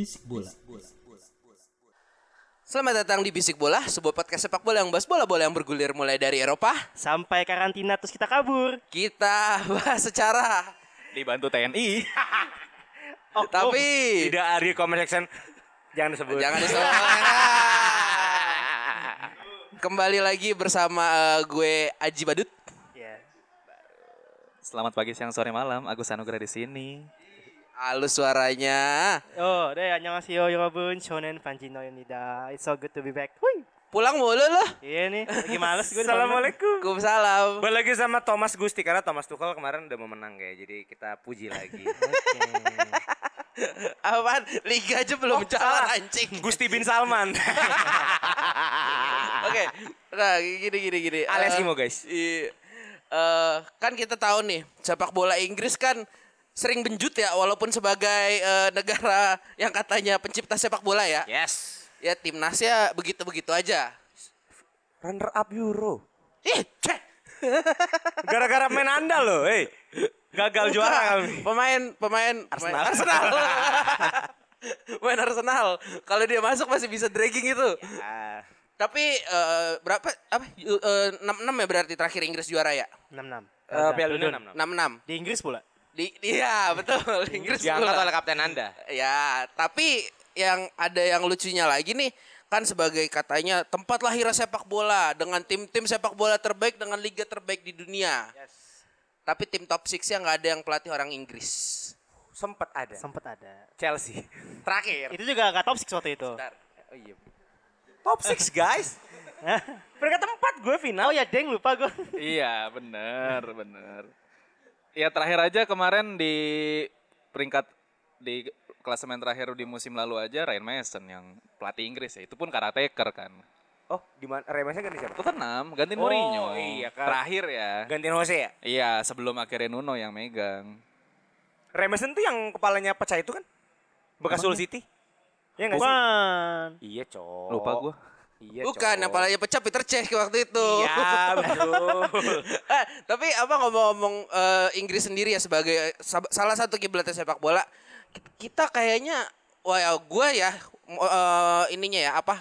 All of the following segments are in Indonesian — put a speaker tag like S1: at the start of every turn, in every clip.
S1: Bisik bola.
S2: Selamat datang di Bisik Bola, sebuah podcast sepak bola yang bahas bola-bola yang bergulir mulai dari Eropa.
S3: sampai karantina terus kita kabur.
S2: Kita bahas secara
S4: dibantu TNI.
S3: Oh,
S2: Tapi-
S3: oh, tidak ada comment section. Jangan disebut.
S2: jangan disebut. Kembali lagi bersama eh, gue Aji Badut.
S3: Ya.
S4: Selamat pagi, siang, sore, malam. Agus Anugrah di sini.
S2: Halus suaranya.
S3: Oh, deh 안녕하세요 여러분. 저는 반진호입니다. It's so good to be back. Hui.
S2: Pulang mulu loh.
S3: Iya nih, lagi males gue.
S5: Assalamualaikum.
S2: Waalaikumsalam.
S5: Balik lagi sama Thomas Gusti karena Thomas Tuchel kemarin udah mau menang kayak jadi kita puji lagi.
S2: Apaan? Liga aja belum jalan anjing.
S5: Gusti bin Salman.
S2: Oke. Nah, gini gini gini.
S5: Alias
S2: Eh,
S5: Imo, guys.
S2: i- eh, kan kita tahu nih, sepak bola Inggris kan sering benjut ya walaupun sebagai eh, negara yang katanya pencipta sepak bola ya.
S5: yes.
S2: Ya timnasnya begitu-begitu aja.
S5: Runner up Euro.
S2: Ih, ceh.
S5: Gara-gara main Anda loh, eh. Gagal juara kami.
S2: Pemain pemain
S5: Arsenal.
S2: pemain Arsenal. Pemain Arsenal. Kalau dia masuk masih bisa dragging itu.
S5: Ah,
S2: Tapi eh, berapa apa yu- eh, 6-6 ya berarti terakhir Inggris juara ya?
S3: 66.
S5: eh, Piala Dunia 6
S2: 6-6.
S3: Di Inggris pula.
S2: Di iya betul Inggris
S5: Diangkat
S2: pula.
S5: oleh kapten Anda.
S2: Ya, tapi yang ada yang lucunya lagi nih kan sebagai katanya tempat lahir sepak bola dengan tim-tim sepak bola terbaik dengan liga terbaik di dunia. Tapi tim top 6 nya nggak ada yang pelatih orang Inggris.
S5: Sempat ada.
S3: Sempet ada.
S5: Chelsea. Terakhir.
S3: Itu juga gak top 6 waktu itu.
S2: Oh iya.
S5: Top 6 guys. Peringkat tempat gue final.
S3: Oh ya, Deng lupa gue.
S4: Iya, bener, bener. Ya terakhir aja kemarin di peringkat di klasemen terakhir di musim lalu aja Ryan Mason yang pelatih Inggris ya. Itu pun caretaker kan.
S5: Oh, di mana Remesnya ganti siapa?
S4: Tottenham gantiin
S5: Oh,
S4: Mourinho.
S5: iya kan.
S4: Terakhir ya.
S5: Gantiin Jose ya?
S4: Iya, sebelum akhirnya Nuno yang megang.
S5: Remeson tuh yang kepalanya pecah itu kan? Bekas Hull City. Ya nggak sih? Iya, cok.
S4: Lupa gua.
S5: Iya,
S2: Bukan,
S5: Cok.
S2: apalagi pecah Peter Cech waktu itu.
S5: Iya, betul.
S2: Eh, tapi apa ngomong-ngomong eh, Inggris sendiri ya sebagai sab- salah satu kiblatnya sepak bola, ki- kita kayaknya wah ya gue ya eh, ininya ya apa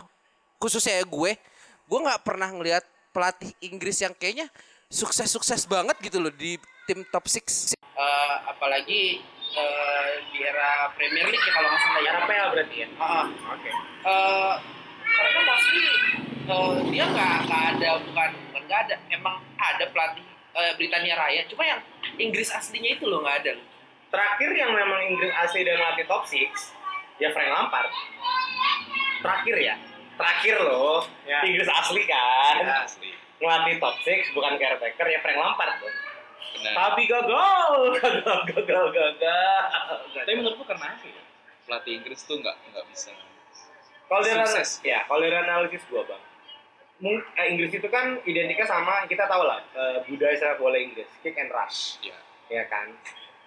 S2: khususnya ya gue, gue nggak pernah ngelihat pelatih Inggris yang kayaknya sukses-sukses banget gitu loh di tim top 6 apalagi eh, di era Premier League ya kalau nggak salah ya. RPL berarti ya. Oke. Karena pasti eh, dia nggak nggak ada bukan bukan nggak ada emang ada pelatih eh, Britania Raya cuma yang Inggris aslinya itu loh nggak ada
S6: terakhir yang memang Inggris asli dan melatih top 6 ya Frank Lampard terakhir ya terakhir loh
S5: Ya.
S6: Inggris asli kan
S4: asli.
S6: melatih top 6 bukan caretaker ya Frank Lampard tuh
S4: Benar.
S6: tapi gagal gagal gagal gagal
S4: Tapi menurutku karena apa ya? Pelatih Inggris tuh nggak nggak bisa.
S6: Kalau dari
S4: Sukses.
S6: ya kalau dari analisis gua bang. Mung- eh, Inggris itu kan identiknya sama kita tahu lah eh, budaya sepak bola Inggris kick and rush.
S4: Ya.
S6: ya kan?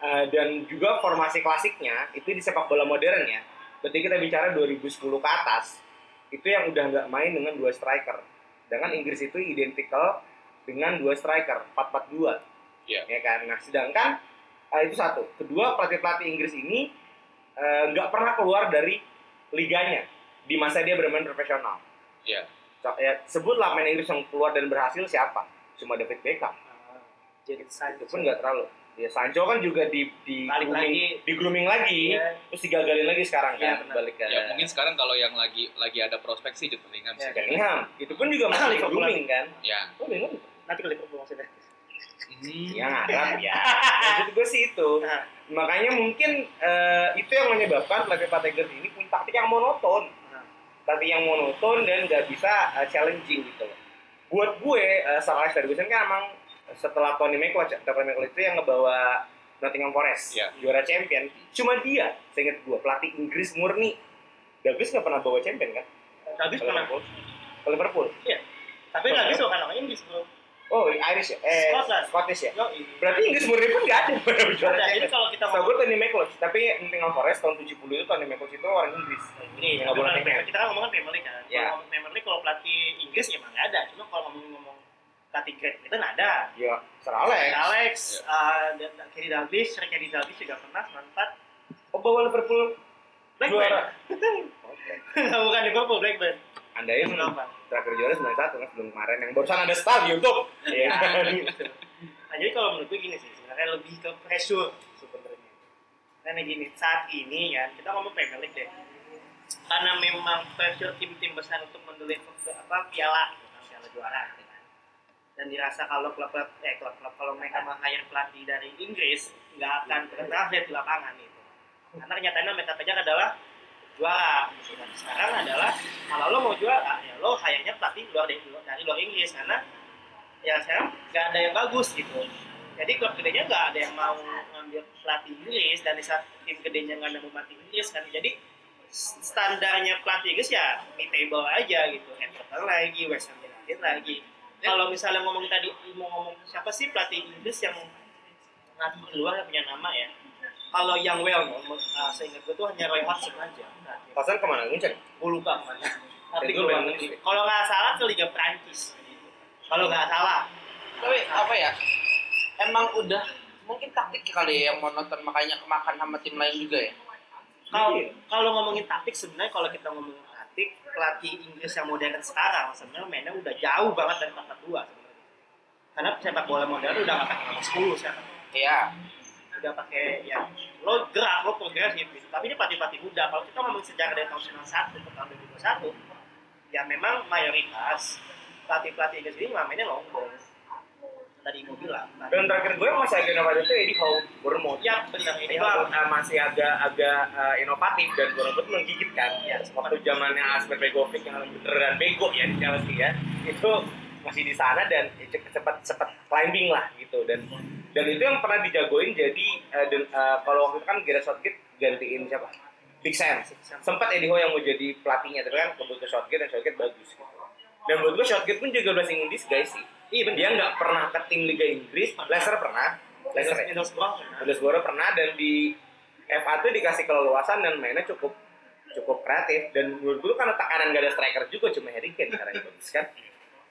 S6: Eh, dan juga formasi klasiknya itu di sepak bola modern ya. Berarti kita bicara 2010 ke atas itu yang udah nggak main dengan dua striker. Dengan Inggris itu identical dengan dua striker 4-4-2
S4: Iya.
S6: ya kan? Nah sedangkan eh, itu satu. Kedua pelatih pelatih Inggris ini eh, nggak pernah keluar dari liganya di masa dia bermain profesional
S4: Iya.
S6: So, ya, sebutlah pemain Inggris yang keluar dan berhasil siapa cuma David Beckham
S3: Jadi
S6: itu pun nggak terlalu ya Sancho kan juga di di
S3: Balik
S6: grooming,
S3: lagi.
S6: di grooming lagi
S3: Iya.
S6: terus digagalin lagi sekarang
S3: Iya,
S6: kan
S3: benar.
S6: balik ke
S4: Ya mungkin sekarang kalau yang lagi lagi ada prospek sih Jude Bellingham sih.
S6: Bellingham itu pun juga masih di grooming kan
S4: Ya.
S6: oh Bellingham
S3: Nanti ke Liverpool maksudnya.
S5: yang Arab ya maksud gue sih itu
S3: Nah.
S5: makanya mungkin eh, itu yang menyebabkan pelatih pelatih Inggris ini punya taktik yang monoton Taktik yang monoton dan nggak bisa eh, challenging gitu loh. Buat gue uh, Sir Alex Ferguson kan emang setelah Tony McLeod Tony McLeod itu yang ngebawa Nottingham Forest
S4: Iya.
S5: juara champion. Cuma dia seingat gue pelatih Inggris murni. Davis nggak pernah bawa champion kan?
S3: Davis
S5: Ke
S3: pernah.
S5: Liverpool. Ke Liverpool
S3: Tapi Davis bukan orang Inggris bro.
S5: Oh Irish eh
S3: Scotland.
S5: Scottish ya
S3: Yo,
S5: berarti Inggris murni pun nggak ada
S3: Ada, jadi kalau kita ngomong
S5: gue Tony McLeod tapi Nottingham Forest tahun 70 itu Tony McLeod itu orang Inggris
S3: ini
S5: Nggak boleh
S3: Premier- kita kan ngomongin Premier League kan.
S5: Ya.
S3: Kalau Premier League kalau pelatih Inggris emang nggak ada. Cuma kalau ngomong ngomong pelatih Great Britain ada.
S5: ya Sir Alex
S3: Alex, uh, dan dan Kenny Dalglish, Sir Kenny Dalglish juga pernah manfaat
S5: oh bawa Liverpool
S3: Blackburn.
S5: juara Oke.
S3: Bukan Liverpool, Blackburn.
S5: Anda yang terakhir juara 91 kan sebelum kemarin yang barusan ada stadion tuh. Iya.
S3: Nah, jadi kalau menurut gue gini sih, sebenarnya lebih ke pressure sebenarnya. Karena gini, saat ini kan kita ngomong Premier League deh. Karena memang pressure tim-tim besar untuk mendeliver ke apa piala, gitu piala juara gitu kan. Dan dirasa kalau klub-klub eh klub-klub kalau mereka meng-hire pelatih dari Inggris nggak akan bertranslate di lapangan itu. Karena kenyataannya mereka kejar adalah juara. kan. Sekarang adalah kalau lo mau juara, ya lo hire-nya pelatih luar dari, dari luar Inggris. Karena ya sekarang nggak ada yang bagus gitu. Jadi klub gedenya nggak ada yang mau ngambil pelatih Inggris. Dan di saat tim gedenya nggak mau pelatih Inggris kan. Jadi standarnya pelatih Inggris ya di table aja gitu. Everton lagi West Ham United lagi. Kalau misalnya ngomong tadi mau ngomong siapa sih pelatih Inggris yang nanti keluar yang punya nama ya kalau yang well known uh, seingat gue tuh hanya Roy Hodgson aja
S5: Pasan ke mana Munchen?
S3: gue lupa ke mana
S5: tapi
S3: gue
S5: pengen-
S3: kalau nggak salah ke Liga Prancis kalau nggak salah
S1: Tapi apa ya? Emang udah mungkin taktik kali ya yang monoton makanya kemakan sama tim lain juga ya.
S3: kalau
S5: Iya.
S3: kalau ngomongin taktik sebenarnya kalau kita ngomongin taktik pelatih Inggris yang modern sekarang sebenarnya mainnya udah jauh banget dari 4 dua sebenarnya karena sepak bola modern udah nggak pakai nomor 10 sekarang
S1: Iya.
S3: Udah pakai ya lo gerak lo progresif gitu tapi ini pelatih-pelatih muda kalau kita ngomongin sejarah dari tahun 91 ke tahun 2021 ya memang mayoritas pelatih-pelatih Inggris ini mainnya long ball tadi mau bilang
S5: Dan terakhir gue masih agak inovatif itu Eddie Howe, Bournemouth.
S3: ya benar ini
S5: Itu uh, masih agak agak uh, inovatif dan Bournemouth menggigit kan.
S3: Ya,
S5: Waktu zamannya Asper Begovic yang beneran bego ya di Chelsea ya. Itu masih di sana dan ya, cepet cepet climbing lah gitu dan dan itu yang pernah dijagoin jadi uh, dan, uh, kalau waktu itu kan Gareth Southgate gantiin siapa? Big Sam. Sempat Eddie Howe yang mau jadi pelatihnya tapi kan kebut ke Southgate dan Southgate bagus gitu. dan menurut gue Southgate pun juga blessing in disguise sih.
S3: Iya,
S5: dia nggak pernah ke tim Liga Inggris. Leicester pernah. Leicester?
S3: Middlesbrough
S5: pernah. Dan di FA tuh dikasih keleluasan dan mainnya cukup cukup kreatif. Dan menurut gue karena tekanan gak ada striker juga cuma Harry Kane sekarang yang bagus kan.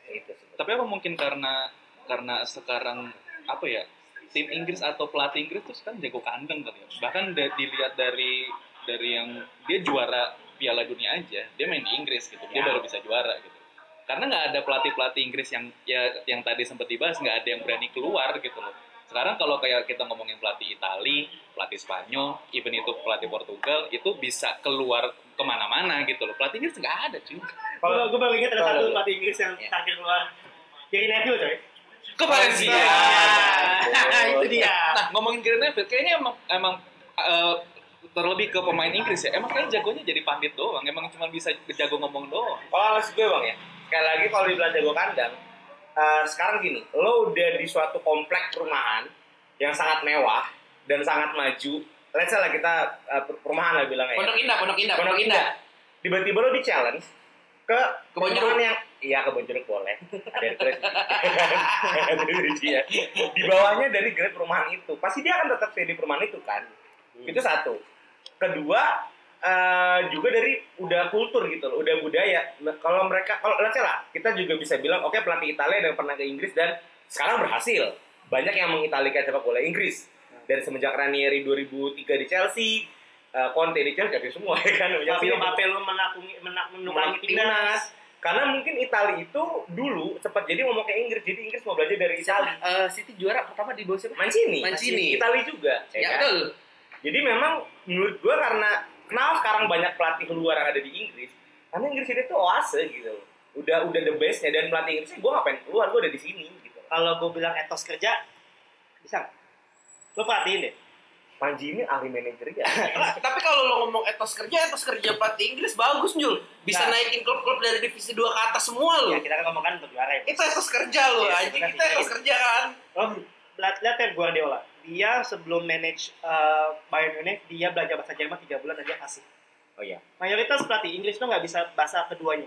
S5: Itu sih.
S4: Tapi apa mungkin karena karena sekarang apa ya tim Inggris atau pelatih Inggris tuh sekarang jago kandang kali ya. Bahkan da- dilihat dari dari yang dia juara Piala Dunia aja, dia main di Inggris gitu. Dia
S5: Ya.
S4: baru bisa juara gitu. Karena nggak ada pelatih-pelatih Inggris yang ya yang tadi sempat dibahas nggak ada yang berani keluar gitu loh. Sekarang kalau kayak kita ngomongin pelatih Itali, pelatih Spanyol, even itu pelatih Portugal, itu bisa keluar ke mana-mana gitu loh. Pelatih Inggris nggak ada cuy.
S3: Kalau gue baru ingat ada satu pelatih Inggris yang
S5: Ya.
S3: terakhir keluar Gary Neville coy.
S4: Ke Valencia.
S3: Nah, itu dia.
S4: Nah, ngomongin Gary Neville, kayaknya emang emang eh, terlebih ke pemain Inggris ya. Emang kayaknya jagonya jadi pandit doang. Emang cuma bisa jago ngomong doang.
S5: kalau maksud gue bang ya sekali lagi kalau dibilang jago kandang eh, sekarang gini lo udah di suatu komplek perumahan yang sangat mewah dan sangat maju let's say lah kita eh, perumahan lah bilangnya ya.
S1: Pondok Indah, Pondok Indah,
S5: Pondok Indah. Tiba-tiba lo di challenge ke
S1: Jeruk.
S5: yang iya kebon jeruk boleh. Ada terus. Iya. Di bawahnya dari grade perumahan itu. Pasti dia akan tetap stay di perumahan itu kan. Itu satu. Kedua eh, juga dari udah kultur gitu loh, udah budaya. Nah, kalau mereka kalau let's lah, kita juga bisa bilang oke pelatih Italia yang pernah ke Inggris dan sekarang berhasil. Banyak yang mengitalikan sepak bola Inggris. Dari semenjak Ranieri 2003 di Chelsea, eh, Conte di Chelsea jadi semua ya kan.
S3: Fabio
S5: Chelsea-
S3: Capello menakungi menak
S5: Menang
S3: timnas.
S5: Karena mungkin Italia itu dulu sempat jadi ngomong ke Inggris, jadi Inggris mau belajar dari Italia.
S1: Eh, City juara pertama di bawah siapa?
S5: Mancini,
S1: Mancini.
S5: Italia juga. ya
S1: Ya
S5: kan?
S1: betul.
S5: Jadi memang menurut gua karena kenapa sekarang banyak pelatih luar yang ada di Inggris? Karena Inggris ini tuh oase gitu. Udah udah the bestnya dan pelatih Inggris gua ngapain keluar, gua ada di sini gitu.
S3: Kalau gue bilang etos kerja, Bisa? Lo perhatiin deh.
S5: Panji ini ahli manajer ya.
S2: Nah, tapi kalau lo ngomong etos kerja, etos kerja pelatih Inggris bagus Jul. Bisa
S3: Nah.
S2: naikin klub-klub dari divisi 2 ke atas semua lo.
S3: Ya kita kan ngomongkan untuk juara ya.
S2: Itu etos kerja lo,
S3: Iya,
S2: anjing. Kita etos kerja kan.
S3: Lo lihat lihat Pep Guardiola. Dia sebelum manage eh, Bayern Munich, dia belajar bahasa Jerman 3 bulan dan dia kasih.
S5: Oh iya.
S3: Mayoritas pelatih Inggris tuh nggak bisa bahasa keduanya.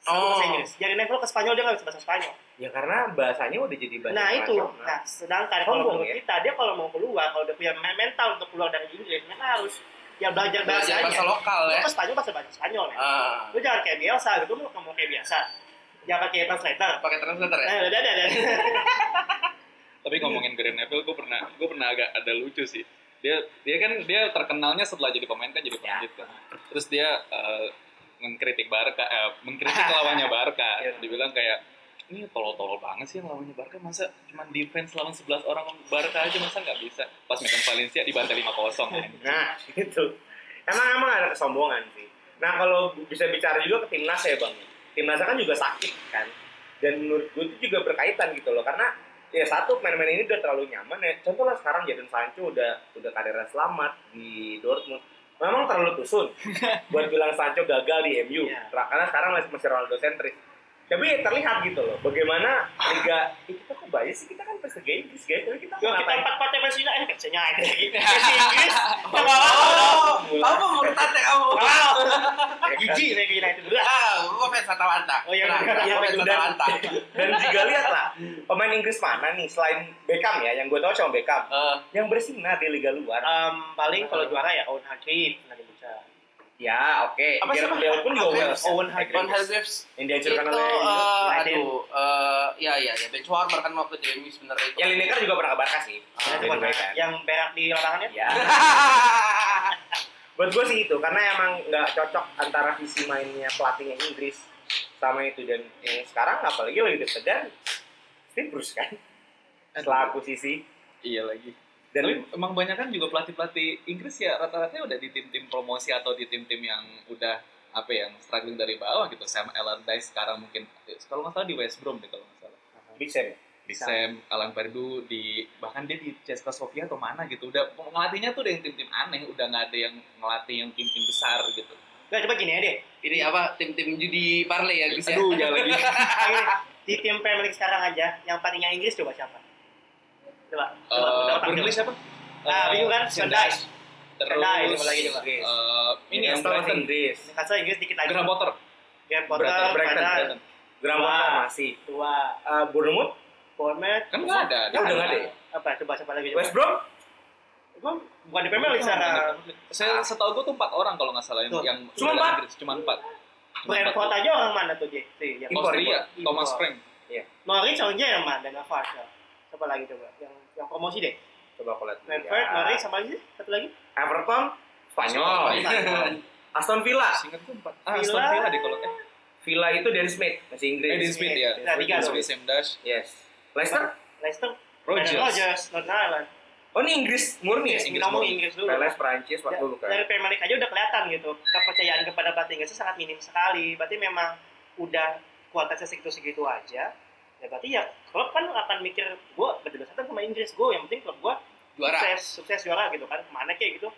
S3: Satu
S2: Oh.
S3: bahasa Inggris. Jadi Neville ke Spanyol dia nggak bisa bahasa Spanyol.
S5: Ya karena bahasanya udah jadi bahasa
S3: Nah itu, nah sedangkan kalau menurut
S5: ya.
S3: kita dia kalau mau keluar, kalau udah punya mental untuk keluar dari Inggris, mereka harus ya belajar bahasanya.
S2: bahasa lokal
S3: Lu
S2: ya.
S3: ke Spanyol bahasa bahasa Spanyol ya.
S2: Ah.
S3: Lu jangan kayak biasa gitu, lu ngomong kayak biasa. Jangan pakai translator.
S2: Pakai translator ya.
S3: Nah, udah ada ada.
S4: Tapi ngomongin Gary Neville, gue pernah gue pernah agak ada lucu sih. Dia dia kan dia terkenalnya setelah jadi pemain kan jadi pemain kan. Terus dia eh, mengkritik Barca, eh, mengkritik lawannya Barca. Dibilang kayak ini tolol-tolol banget sih yang lawannya Barca masa cuma defense lawan 11 orang Barca aja masa nggak bisa pas megang Valencia dibantai 5-0 anjing.
S5: Nah, itu. Emang emang ada kesombongan sih. Nah, kalau bisa bicara juga ke timnas ya, Bang. Timnas kan juga sakit kan. Dan menurut gue itu juga berkaitan gitu loh. Karena ya satu pemain-pemain ini udah terlalu nyaman ya. Contoh lah sekarang Jadon Sancho udah udah karirnya selamat di Dortmund. Memang terlalu tusun buat bilang Sancho gagal di MU.
S3: Iya.
S5: Karena sekarang masih masih Ronaldo sentris. Tapi ya terlihat gitu loh, bagaimana liga eh, kita kok bias sih kita kan versi Inggris guys, tapi kita
S3: Yo, kita empat empatnya versi eh versi United. Versi Inggris. Kita nggak
S2: Oh,
S3: mau.
S2: kamu murtad ya kamu.
S3: Wow. Gigi nih ke United dulu.
S2: Ah, gua fans Atalanta.
S3: Oh, iya,
S2: Nah,
S3: benar.
S2: gua fans
S5: dan,
S2: Atalanta.
S5: dan juga lihat lah pemain Inggris mana nih selain Beckham ya yang gue tahu cuma Beckham
S2: Eh,
S5: yang bersinar di liga luar
S3: paling kalau juara ya Owen Hargreaves nanti bisa.
S5: Ya oke
S2: Apa sih,
S5: Gareth? Bale pun juga
S2: Hargreaves.
S3: Owen
S2: Von
S3: Hargreaves.
S2: Hargreaves
S5: yang
S2: itu
S5: dihancurkan oleh
S2: eh,
S3: United.
S2: aduh eh ya ya ya bench warmer kan waktu di MU sebenarnya itu.
S5: yang Lineker juga pernah ke Barca sih
S3: cuma
S5: kan.
S3: yang berak di lapangannya.
S5: ya buat gue sih itu karena emang nggak cocok antara visi mainnya pelatihnya Inggris sama itu dan yang sekarang apalagi lagi deg-degan Steve Bruce kan setelah akuisisi
S4: Iya lagi.
S5: Dan
S4: Tapi emang banyak kan juga pelatih-pelatih Inggris ya rata-rata udah di tim-tim promosi atau di tim-tim yang udah apa ya, yang struggling dari bawah gitu. Sam Allardyce sekarang mungkin kalau nggak salah di West Brom deh kalau nggak salah.
S5: Big Sam ya?
S4: Di Sam, Alan Pardew di bahkan dia di CSKA Sofia atau mana gitu. Udah ngelatihnya tuh udah yang tim-tim aneh, udah nggak ada yang ngelatih yang tim-tim besar gitu.
S3: Nggak, coba gini aja deh.
S2: Ini apa tim-tim judi parlay ya guys ya.
S4: Aduh, jangan lagi.
S3: Di tim Premier League sekarang aja, yang pelatihnya Inggris coba siapa? Coba. coba,
S4: Eh,
S3: coba,
S4: Burnley
S3: coba.
S4: siapa?
S3: Ah, bingung kan? Van Dijk.
S4: Terus
S3: siapa lagi coba?
S4: eh, ini yang Brighton.
S5: Inggris
S3: Newcastle Inggris dikit lagi.
S4: Graham Potter.
S3: Graham Potter,
S4: Brighton.
S5: Graham. Potter masih
S3: Tua,
S5: uh, Bournemouth
S3: Bournemouth,
S4: Kan nggak ada.
S5: Ya, udah nggak ada
S3: apa? Coba siapa lagi coba?
S5: West Brom
S3: Gua bukan di Premier League sekarang.
S4: Saya setahu gue tuh empat orang kalau nggak salah yang, yang
S5: Cuma empat?
S4: Cuma empat.
S3: Brentford aja orang mana tuh dia? Yang
S4: Austria. Thomas. Frank.
S3: Norwich orang Jerman dan Navasha. Siapa lagi coba? Yang yang promosi deh.
S5: coba aku lihat
S3: Brentford,
S5: ya.
S3: Norwich sama lagi? Satu lagi?
S5: Everton Spanyol
S3: Spanyol.
S5: Aston Villa
S4: Singkat empat. Ah. Aston Villa deh kalau eh.
S5: Villa itu Dan Smith masih Inggris
S4: Eh, Dean Smith ya.
S3: Nah, tiga
S4: Dean
S3: tuh.
S4: Smith, Sam Dash,
S5: yes Leicester
S3: Leicester,
S4: Rogers.
S3: Rogers, Northern Ireland.
S5: oh ini Inggris murni ya
S3: Inggris, ngomong
S4: murni.
S3: Inggris dulu.
S5: Peles Prancis
S3: Ya,
S5: waktu dulu kan
S3: dari Premier League aja udah kelihatan gitu kepercayaan kepada pelatih Inggris itu sangat minim sekali. Berarti memang udah kualitasnya segitu-segitu aja. Ya berarti ya klub kan akan mikir gue berdasarkan sama Inggris gue yang penting klub gue
S2: Juara.
S3: sukses sukses juara gitu kan ke mana kayak gitu.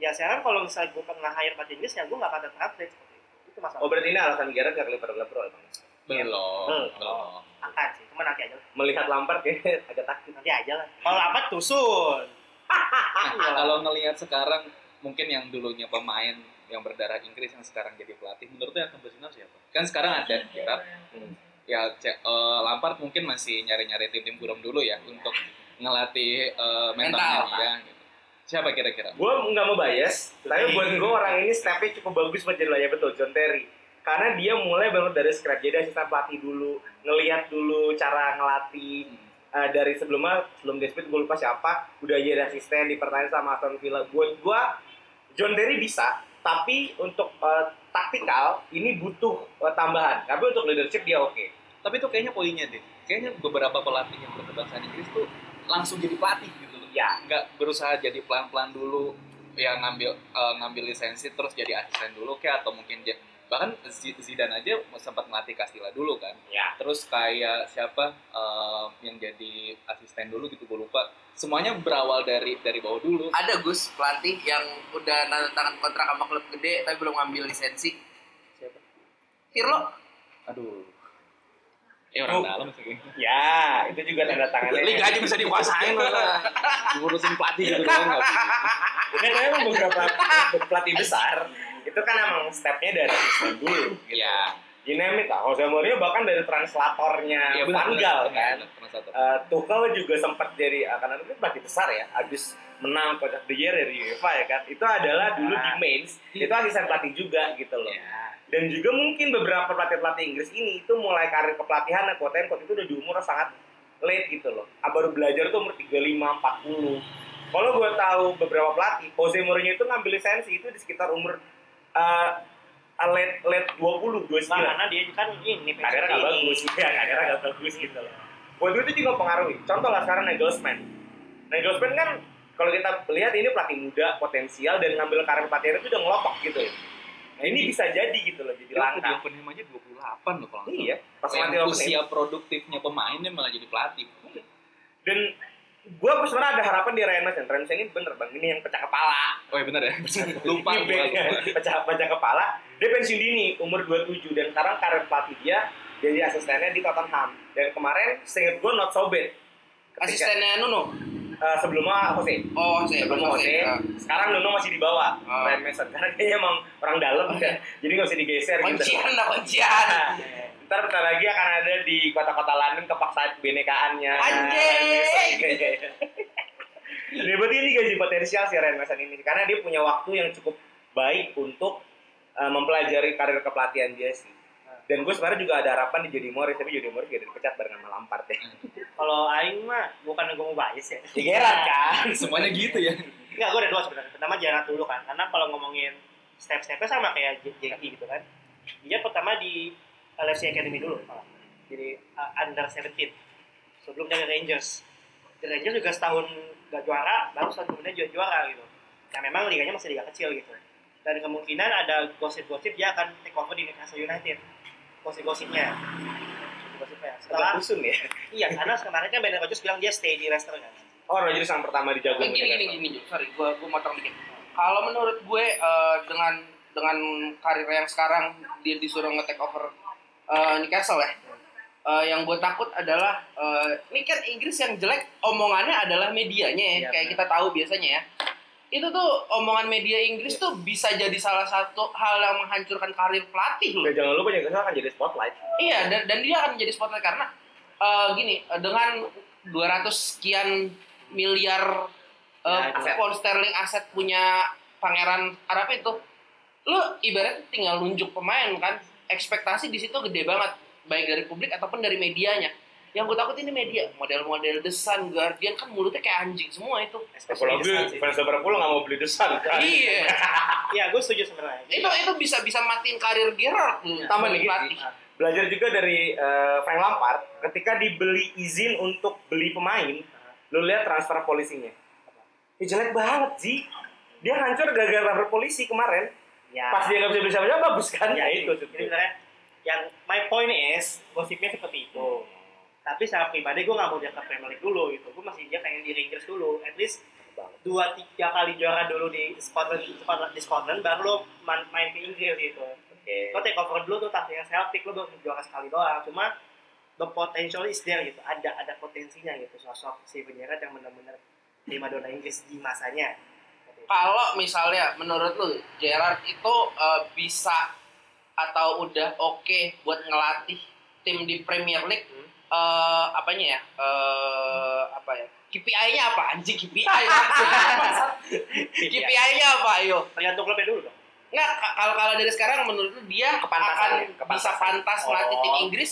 S3: Ya sekarang kalau misalnya gue pernah hire pelatih Inggris ya gue nggak akan translate seperti itu. Itu masalah.
S5: oh berarti ini alasan Gerrard gak ke Liverpool Bro, emang
S4: Belum.
S3: Belum.
S4: Belum.
S3: akan sih, cuma nanti aja lah.
S5: melihat Lampard kayak agak takut
S3: Nanti aja lah. Kalau lambat tusun.
S4: Nah, kalau ngelihat sekarang mungkin yang dulunya pemain yang berdarah Inggris yang sekarang jadi pelatih, menurut lu yang akan bersinar siapa? Kan sekarang ada Gerrard,
S5: Hmm.
S4: Ya eh, Lampard mungkin masih nyari-nyari tim-tim buram dulu ya untuk ngelatih eh, mentalnya
S2: Mental.
S4: dia. Gitu. Siapa kira-kira?
S5: gue nggak mau bias tapi buat gue orang ini stepnya cukup bagus buat jadi betul John Terry karena dia mulai banget dari scratch jadi asisten pelatih dulu ngelihat dulu cara ngelatih Eh, dari sebelumnya sebelum Despit gue lupa siapa udah jadi asisten di pertandingan sama Aston Villa buat gue John Terry bisa tapi untuk eh, taktikal ini butuh eh, tambahan tapi untuk leadership dia oke
S4: Tapi itu kayaknya poinnya deh. Kayaknya beberapa pelatih yang berkebangsaan Inggris tuh langsung jadi pelatih gitu loh.
S5: ya
S4: Nggak berusaha jadi pelan-pelan dulu. ya ngambil eh, ngambil lisensi terus jadi asisten dulu kayak atau mungkin dia bahkan Zidane aja sempat melatih Castilla dulu kan
S5: Ya.
S4: terus kayak siapa eh, yang jadi asisten dulu gitu gue lupa semuanya berawal dari dari bawah dulu
S1: Ada Gus pelatih yang udah tanda tangan kontrak sama klub gede tapi belum ngambil lisensi.
S3: Siapa?
S1: Pirlo.
S4: aduh eh orang
S5: Oh.
S4: dalam sih
S5: Ya, itu juga tanda tangannya.
S1: Liga aja bisa dikuasain lah.
S4: ngurusin pelatih gitu doang nggak bisa.
S5: Nah, tapi emang beberapa pelatih besar itu kan emang stepnya dari asisten dulu. Gitu.
S4: ya
S5: Dinamik lah. Jose Mourinho bahkan dari translatornya Van Gaal
S4: benar,
S5: kan.
S4: benar.
S5: Eh, Tuchel juga sempat jadi eh, karena itu pelatih besar ya, habis menang coach of the year dari UEFA ya kan. Itu adalah dulu di Mainz, itu asisten pelatih juga gitu loh. Dan juga mungkin beberapa pelatih-pelatih Inggris ini itu mulai karir kepelatihan quote and quote itu udah di umur sangat late gitu loh. Ah, Baru belajar tuh umur 35, 40. Kalau gue tahu beberapa pelatih, Jose Mourinho itu ngambil lisensi itu di sekitar umur eh, late late 20, 29
S3: Nah, karena dia kan ini
S5: karirnya nggak bagus. Ya karirnya nggak bagus gitu loh. Gue itu juga mempengaruhi contoh lah sekarang Nagelsmann. Nagelsmann kan kalau kita lihat ini pelatih muda potensial dan ngambil karir pelatih itu udah ngelotok gitu. Nah ini bisa jadi gitu loh jadi
S4: Dia di
S5: langka
S4: Hoffenheim aja 28 loh kalau
S5: iya pas Hoffenheim.
S4: usia produktifnya pemainnya malah jadi pelatih.
S5: dan gue sebenarnya ada harapan di Ryan Mason Ryan Mason ini bener bang. Ini yang pecah kepala.
S4: Oh iya benar ya. lupa
S5: Ini pecah pecah kepala. Dia pensiun dini umur 27 dan sekarang karir pelatih dia jadi asistennya di Tottenham. Dan kemarin seinget gue not so bad Ketika-
S1: Asistennya Nuno.
S5: Eh, sebelumnya Jose.
S1: Oh, saya
S5: sebelum Jose
S1: Ah.
S5: sekarang Nuno masih di bawah.
S1: Ah.
S5: Ryan Mason karena kayaknya emang orang dalam. Ya jadi nggak usah digeser gitu.
S1: Kuncian lah kuncian.
S5: Nah, ntar bentar lagi akan ada di kota-kota London kepaksaan binekaannya
S1: Anjing.
S5: Jadi berarti ini gaji potensial si Ryan Mason ini. Karena dia punya waktu yang cukup baik untuk eh, mempelajari karir kepelatihan dia sih. Dan gue sebenarnya juga ada harapan di Jody Morris tapi Jody Morris gak dipecat bareng sama Lampard ya
S3: Kalau Aing mah bukan gue mau bias ya.
S5: Digerak kan
S4: Semuanya gitu ya.
S3: Enggak, gue ada dua sebenarnya. Pertama Gerrard dulu kan, karena kalau ngomongin step-stepnya sama kayak J- JK gitu kan. Dia pertama di LFC Academy dulu, malah. jadi uh, under 17 sebelum dari Rangers. Di Rangers juga setahun gak juara, baru setahun kemudian juara, juara gitu. Nah memang liganya masih liga kecil gitu. Dan kemungkinan ada gosip-gosip dia akan take over di Newcastle United. Gosip-gosipnya. Gosip-gosipnya. Setelah,
S5: dusun ya
S3: iya, karena kemarin kan Brendan Rodgers bilang dia stay di Leicester kan.
S5: oh Rodgers yang pertama dijago
S1: Gini gini gini, Ju. sorry, gua gua motong dikit. Kalau menurut gue eh, dengan dengan karir yang sekarang dia disuruh nge-take over eh, Newcastle ya. Eh, yang gue takut adalah eh, ini kan Inggris yang jelek omongannya adalah medianya ya,
S3: Iya,
S1: kayak kita tahu biasanya ya. Itu tuh omongan media Inggris tuh bisa jadi salah satu hal yang menghancurkan karir pelatih loh.
S5: Dan jangan lupa Newcastle akan jadi spotlight
S1: Iya, dan, dan dia akan menjadi spotlight karena eh, gini, eh, dengan 200 sekian miliar eh,
S3: Ya, aset.
S1: pound sterling aset punya pangeran Arab itu, lu ibaratnya tinggal nunjuk pemain kan, ekspektasi di situ gede banget, baik dari publik ataupun dari medianya. Yang gue takut ini media, model-model The Sun, Guardian kan mulutnya kayak anjing semua itu.
S5: apalagi fans Liverpool nggak mau beli desan kan
S1: iya,
S3: Iya, gue setuju sebenarnya.
S1: itu itu bisa bisa matiin karir Gerrard tuh,
S3: Iya.
S5: Tambah nih,
S1: pelatih.
S5: belajar juga dari eh, Frank Lampard ketika dibeli izin untuk beli pemain lu lihat transfer polisinya ya jelek banget sih dia hancur gara-gara transfer polisi kemarin
S3: Ya.
S5: pas dia nggak bisa beli siapa bagus kan
S3: Ya,
S5: ya itu
S3: Jadi sebenarnya yang my point is gosipnya seperti itu. Tapi secara pribadi gue nggak mau dia ke Premier League dulu gitu. Gue masih dia pengen di Rangers dulu. At least dua tiga kali juara dulu di Scotland, Scotland di Scotland baru lo man- main ke Inggris gitu.
S5: oke
S3: Lo take over dulu tuh tahtanya Celtic lo baru juara sekali doang. Cuma the potential is there gitu. Ada ada potensinya gitu sosok Steven Gerrard yang benar-benar prima donna Inggris di masanya.
S1: kalau misalnya menurut lu Gerard itu eh, bisa atau udah oke buat ngelatih tim di Premier League eh apanya ya? Eh apa ya? KPI-nya apa? Anjing KPI KPI-nya apa? Ayo.
S3: Tergantung klubnya dulu dong.
S1: nggak ka- kalau kalau dari sekarang menurut lu dia
S5: Kepantasan.
S1: akan
S5: ya, kepantasan.
S1: bisa pantas melatih tim
S5: Oh.
S1: Inggris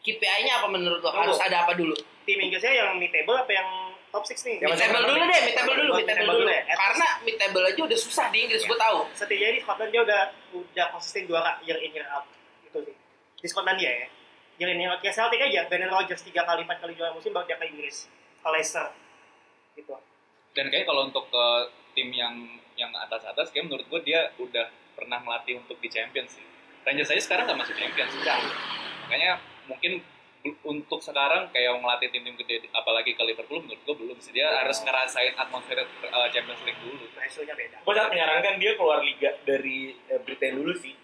S1: KPI-nya apa menurut lu? Harus ada apa dulu?
S3: Tim Inggrisnya yang mid table apa yang top 6 nih?
S5: Yang
S1: mid table dulu. deh mid table dulu mid table dulu.
S3: ya.
S1: Karena mid table aja udah susah di Inggris gue tahu.
S3: Setidaknya di Scotland dia udah udah konsisten juara year in year out. Itu sih. Di Scotland dia ya year in year out kayak Celtic aja Brendan Rodgers tiga kali empat kali juara musim baru dia ke Inggris ke Leicester gitu
S4: Dan kayak kalau untuk ke tim yang yang atas-atas kayak menurut gue dia udah pernah melatih untuk di Champions sih. Rangers aja sekarang nggak masuk Champions. Makanya mungkin untuk sekarang kayak ngelatih tim-tim gede apalagi ke Liverpool menurut gue belum sih dia harus ngerasain atmosfer uh, Champions League dulu.
S3: Ratio-nya beda.
S5: Gue sangat menyarankan dia keluar liga dari eh, Britain dulu sih.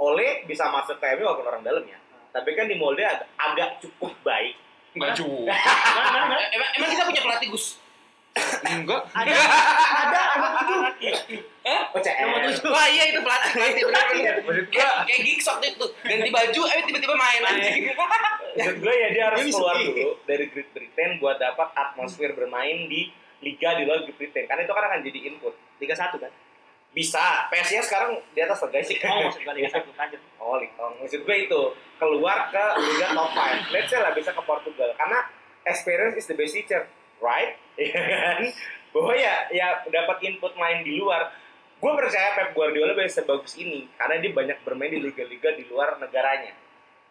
S5: Oleh bisa masuk ke MU walaupun orang dalam ya. Tapi kan di Molde agak, agak cukup baik.
S4: Enggak juga.
S3: Mana, mana, mana?
S1: Eh, Emang, emang kita punya pelatih Gus?
S4: Enggak.
S3: Ada, ada, ada tujuh.
S5: Oh, CM.
S3: Nomor tujuh.
S1: Wah iya itu pelatih, pelatih
S5: gue,
S1: Kayak, gigs waktu itu ganti baju, eh tiba-tiba main anjing.
S5: maksud gue ya dia harus keluar dulu dari Great Britain buat dapat atmosfer bermain di liga di luar Great Britain. Karena itu kan akan jadi input.
S3: Liga satu kan?
S5: Bisa. PSG sekarang di atas lah guys.
S3: Oh, maksud gue Liga satu lanjut.
S5: Oh, Liga. Maksud gue itu keluar ke liga top 5. Let's say lah bisa ke Portugal karena experience is the best teacher, right? Iya kan? Bahwa ya ya dapat input main di luar. Gue percaya Pep Guardiola bisa sebagus ini karena dia banyak bermain di liga-liga di luar negaranya.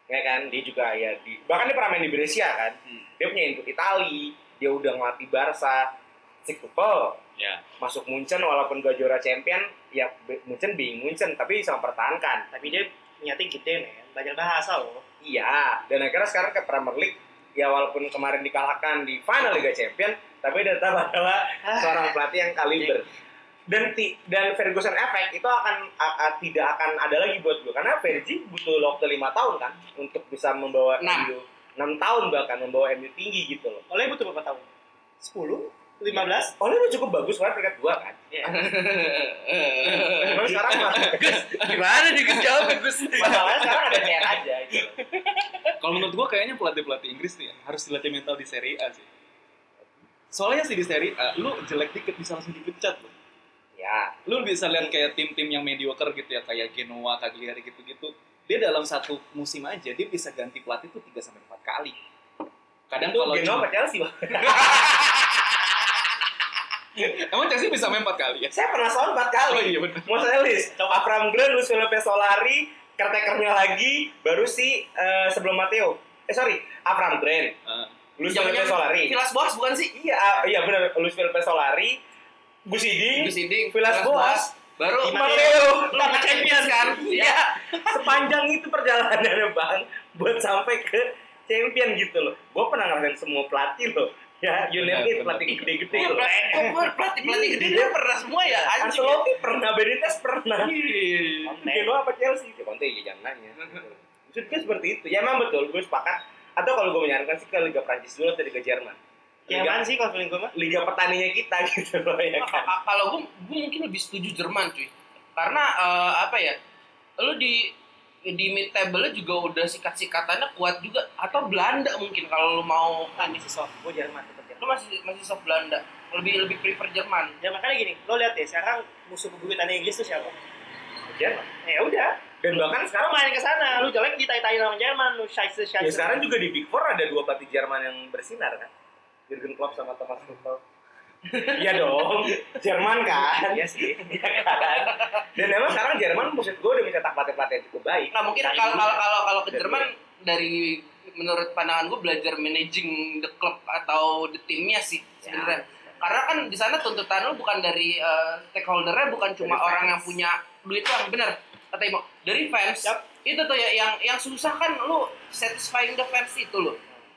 S5: Ya kan? Dia juga ya di bahkan dia pernah main di Brescia kan. Dia punya input Itali, dia udah ngelatih Barca, Sikupel,
S4: Ya.
S5: masuk Munchen walaupun gak juara champion, ya Munchen being Munchen tapi bisa mempertahankan.
S3: Tapi dia nyati gede nih, banyak bahasa loh.
S5: Iya, dan akhirnya sekarang ke Premier League, ya walaupun kemarin dikalahkan di final Liga Champion, tapi dia tetap adalah seorang pelatih yang kaliber. Dan ti- dan Ferguson effect itu akan a- a- tidak akan ada lagi buat gue karena Fergie butuh waktu lima tahun kan untuk bisa membawa
S1: Enam.
S5: MU enam tahun bahkan membawa MU tinggi gitu loh.
S3: Oleh butuh berapa tahun? 10? 15?
S5: Oleh udah cukup bagus kan peringkat dua kan.
S3: Iya.
S5: Cuman sekarang
S1: Gus, gimana nih Gus jawab Gus?
S5: masalahnya sekarang ada CR aja gitu.
S4: Kalau menurut gua kayaknya pelatih-pelatih Inggris nih ya, harus dilatih mental di Serie A sih. Soalnya sih di Serie A, lu jelek dikit bisa langsung dipecat loh.
S5: Ya,
S4: Lu bisa lihat kayak tim-tim yang mediocre gitu ya, kayak Genoa, Cagliari gitu-gitu. Dia dalam satu musim aja, dia bisa ganti pelatih tuh 3 sampai 4 kali. Kadang kalau
S5: Genoa Chelsea, Bang?
S4: Emang Chelsea bisa main 4 kali ya?
S5: Saya pernah soal empat kali.
S4: Oh iya benar.
S5: Mau saya list. Abraham Grant, Luis Felipe Solari, caretakernya lagi, baru si eh, sebelum Matteo. Eh sorry, Abraham Grant,
S4: Uh,
S5: Luis Felipe Solari.
S1: Vilas Boas bukan sih?
S5: Iya, ah, iya benar. Luis Felipe Solari, Gus Hiding,
S1: Gus
S5: Vilas Boas,
S1: baru lu dapat champions kan? Iya.
S5: Sepanjang itu perjalanannya bang, buat sampai ke champion gitu loh. Gue pernah ngerasain semua pelatih loh. Ya, you name it,
S4: Benar,
S5: pelatih gede-gede
S1: Oh,
S5: loh.
S1: pelatih pelatih pelatih gede dia pernah semua ya anjing.
S5: Ancelotti pernah, Benitez pernah.
S3: Conte.
S5: Genoa apa Chelsea? Ya Conte ya jangan nanya. Maksudnya seperti itu. Ya emang betul, gue sepakat. Atau kalau gue menyarankan sih ke Liga Prancis dulu atau Liga Jerman.
S3: Yang
S5: Liga,
S3: mana sih kalau feeling gue mah?
S5: Liga petaninya kita gitu loh ya kan.
S1: ka- Kalau gue, gue mungkin lebih setuju Jerman cuy. Karena eh, apa ya? Lu di di mid table juga udah sikat-sikatannya kuat juga atau Belanda mungkin kalau lu mau
S3: sih soft. Gue Jerman.
S1: Lu masih masih soft Belanda lebih lebih prefer Jerman
S3: Ya makanya gini, lo lihat deh sekarang musuh bebuyutan Inggris tuh siapa?
S5: Jerman.
S3: Ya udah,
S5: Dan bahkan
S3: sekarang
S5: sekarang
S3: main ke sana, lu jelek ditai-tai sama Jerman, lu scheisse scheisse.
S5: ya sekarang juga di Big Four ada dua pelatih Jerman yang bersinar kan. Jurgen Klopp sama Thomas Tuchel. Iya dong, Jerman kan.
S3: Iya sih.
S5: Iya kan. Dan emang sekarang Jerman maksud gue udah mencetak pelatih-pelatih yang cukup baik.
S1: nah mungkin kalau kalau kalau kalau ke Jerman dari menurut pandangan gue belajar managing the club atau the timnya sih sebenarnya. Karena kan di sana tuntutan lu bukan dari eh, stakeholdernya bukan cuma
S5: Dari
S1: orang
S5: fans.
S1: yang punya duit doang. Bener kata Imo. Dari fans
S3: Yap.
S1: itu tuh ya yang yang susah kan lu satisfying the fans itu loh.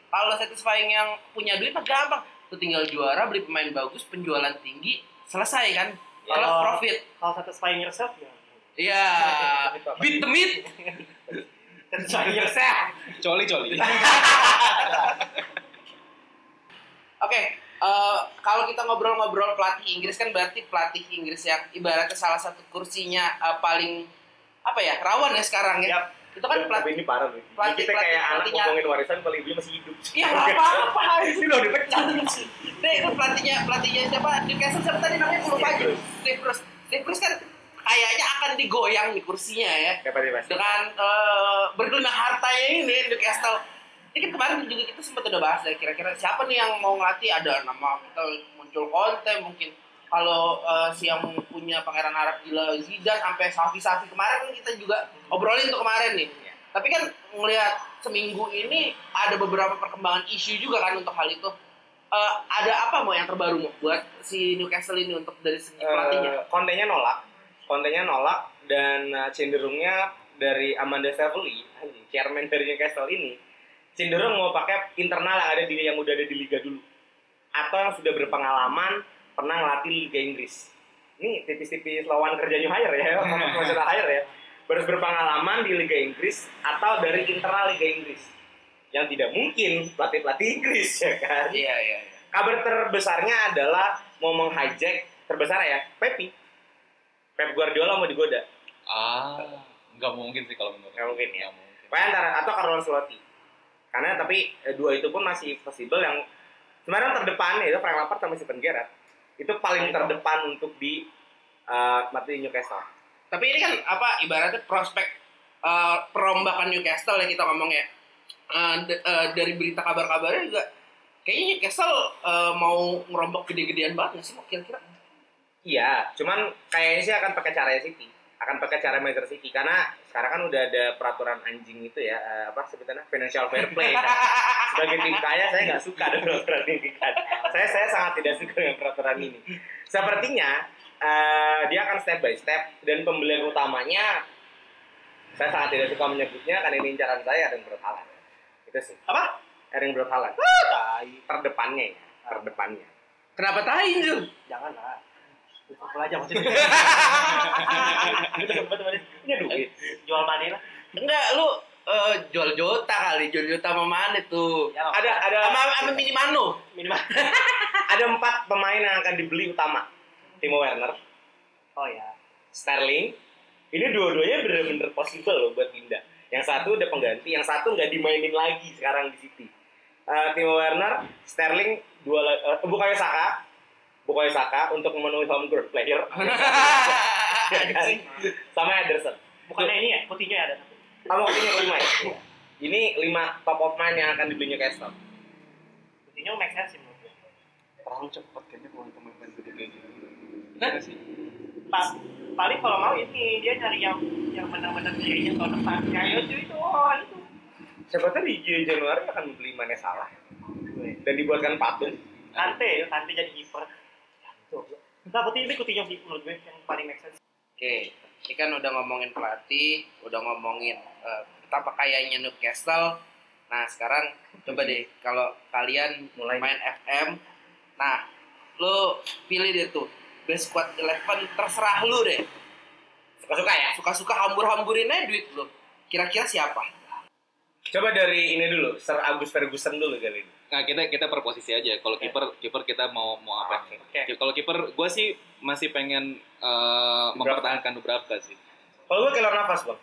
S1: Kalau satisfying yang punya duit mah gampang. Lu tinggal juara beli pemain bagus penjualan tinggi selesai kan. Kalau
S3: Kalau-
S1: profit.
S3: Kalau satisfying yourself ya.
S1: Iya, beat the meat.
S3: Satisfying yourself.
S4: Coli coli.
S1: Oke, eh, kalau kita ngobrol-ngobrol pelatih Inggris kan berarti pelatih Inggris yang ibaratnya salah satu kursinya eh, paling apa ya rawan ya sekarang ya.
S3: Yap.
S1: Itu kan
S5: Tapi
S1: pelatih.
S5: ini parah loh.
S1: pelatih-
S5: kita kayak anak ngomongin warisan kalau ibunya masih hidup.
S1: Iya apa-apa.
S5: Ini loh dipecat.
S1: Deh itu pelatihnya pelatihnya siapa? Newcastle siapa tadi namanya lupa aja. Steve Bruce. Steve Bruce kan kayaknya akan digoyang di kursinya ya dengan eh, bergelimang hartanya ini Newcastle. Ini kan kemarin juga kita sempat udah bahas ya kira-kira siapa nih yang mau ngelatih ada nama kita muncul Conte mungkin kalau eh, si yang punya pangeran Arab gila Zidane sampai Safi-Safi kemarin kan kita juga obrolin tuh kemarin nih. Tapi kan ngelihat seminggu ini ada beberapa perkembangan isu juga kan untuk hal itu. eh, ada apa mau yang terbaru mau buat si Newcastle ini untuk dari segi pelatihnya?
S5: Eh, kontennya nolak kontennya nolak dan eh, cenderungnya dari Amanda anjing, chairman dari Newcastle ini cenderung mau pakai internal yang ada di yang udah ada di liga dulu. Atau yang sudah berpengalaman pernah ngelatih liga Inggris. Ini tipis-tipis lawan kerja new hire ya masalah hire ya. Harus berpengalaman di liga Inggris atau dari internal liga Inggris. Yang tidak mungkin pelatih pelatih Inggris ya kan?
S1: Iya iya. iya.
S5: kabar terbesarnya adalah mau menghijack terbesar ya Pepi Pep Guardiola mau digoda
S4: Ah, nggak mungkin sih kalau menurut.
S5: Nggak mungkin ya.
S4: Nggak mungkin.
S5: Pokoknya antara atau Carlo Ancelotti karena tapi eh, dua itu pun masih possible yang sebenarnya terdepan itu Frank Lampard sama Steven Gerrard itu paling terdepan untuk di uh, mati Newcastle
S1: Tapi ini kan apa ibaratnya prospek eh, perombakan Newcastle yang kita ngomong ya. Eh, d- eh, dari berita kabar-kabarnya juga kayaknya Newcastle eh, mau ngerombak gede-gedean banget nggak sih kira-kira.
S5: Iya cuman kayaknya sih akan pakai cara City. Akan pakai cara Manchester City karena sekarang kan udah ada peraturan anjing itu ya eh, apa sebutannya? Financial fair play kan. sebagai tim kaya saya nggak suka dengan peraturan ini kan. Saya saya sangat tidak suka dengan peraturan ini. Sepertinya eh, dia akan step by step dan pembelian utamanya saya sangat tidak suka menyebutnya karena ini incaran saya Erling Braut Haaland. Itu sih.
S3: Apa?
S5: Erling Braut Haaland.
S3: Tai.
S5: terdepannya ya terdepannya.
S1: Kenapa Jul?
S3: Jangan Liverpool aja maksudnya.
S5: punya duit
S3: Jual mana lah.
S1: Enggak, lu eh, jual Jota kali, jual Jota sama mana tuh?
S3: Ya,
S5: ada ada
S1: Sama sama Minimano.
S3: minimal.
S5: ada empat pemain yang akan dibeli utama Timo Werner
S3: Oh ya.
S5: Sterling ini dua-duanya bener-bener possible loh buat pindah yang satu udah pengganti yang satu nggak dimainin lagi sekarang di City Eh, Timo Werner Sterling dua eh, bukannya Saka bukannya Saka untuk memenuhi home ground player Ya kan? sama Ederson
S3: Bukannya ini ya, putihnya ada.
S5: kamu punya lima ya ini lima top of mind yang akan dibeli Newcastle
S3: Putihnya make sense sih menurut gue.
S4: Terlalu cepat kayaknya kalau pemain gede kayak gitu.
S1: Nah.
S4: Iya
S3: paling kalau mau ini dia nyari yang yang benar-benar kayaknya tahun depan. Kayak itu itu oh itu.
S5: siapa tahu di Januari akan beli Mane Salah dan dibuatkan patung
S3: Kante, Kante jadi kiper. Tuh. Nah, putih ini putihnya sih menurut gue yang paling make sense.
S1: Oke, ini kan udah ngomongin pelatih, udah ngomongin eh, betapa kayanya Newcastle. Nah, sekarang coba deh kalau kalian
S5: Mulai.
S1: main FM, nah, lu pilih deh tuh best squad 11 terserah lu deh.
S5: suka-suka ya
S1: Suka-suka hambur-hamburin aja duit lu. Kira-kira siapa?
S5: coba dari ini dulu Sir Agus Ferguson dulu kali ini
S4: Nah kita kita per posisi aja. Kalau kiper kiper kita mau mau apa?
S5: Oke.
S4: Ki- Kalau kiper gue sih masih pengen eh, mempertahankan Dubravka sih.
S5: Kalau gue keluar nafas bang.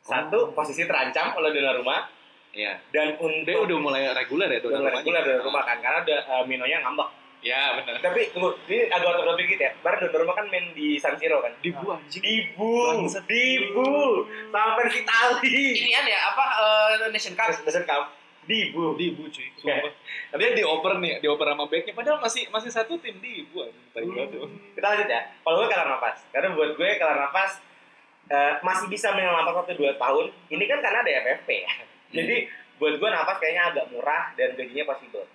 S5: Satu posisi terancam oleh Donnarumma
S4: Iya.
S5: dan untuk
S4: Dia udah mulai reguler ya
S5: udah mulai
S4: Donnarumma-nya.
S5: reguler Donnarumma kan karena udah uh, Minonya ngambek.
S4: Ya benar.
S5: Tapi tunggu, ini agak otot dikit ya. Baru Donnarumma kan main di San Siro kan.
S4: Dibu anjing.
S5: Dibu. Dibu, sama versi Itali.
S1: Inian ya apa eh, Nation Cup?
S5: Nation Cup. Dibu.
S4: Dibu cuy.
S5: Sumpah.
S4: Sumpah. Dia dioper nih, dioper sama backnya. Padahal masih masih satu tim. Tai banget tuh.
S5: Kita lanjut ya. Kalau gue kelar nafas, karena buat gue kelar nafas eh, masih bisa menyelamatkan waktu dua tahun. Ini kan karena ada FFP ya. Jadi buat gue nafas kayaknya agak murah dan gajinya possible.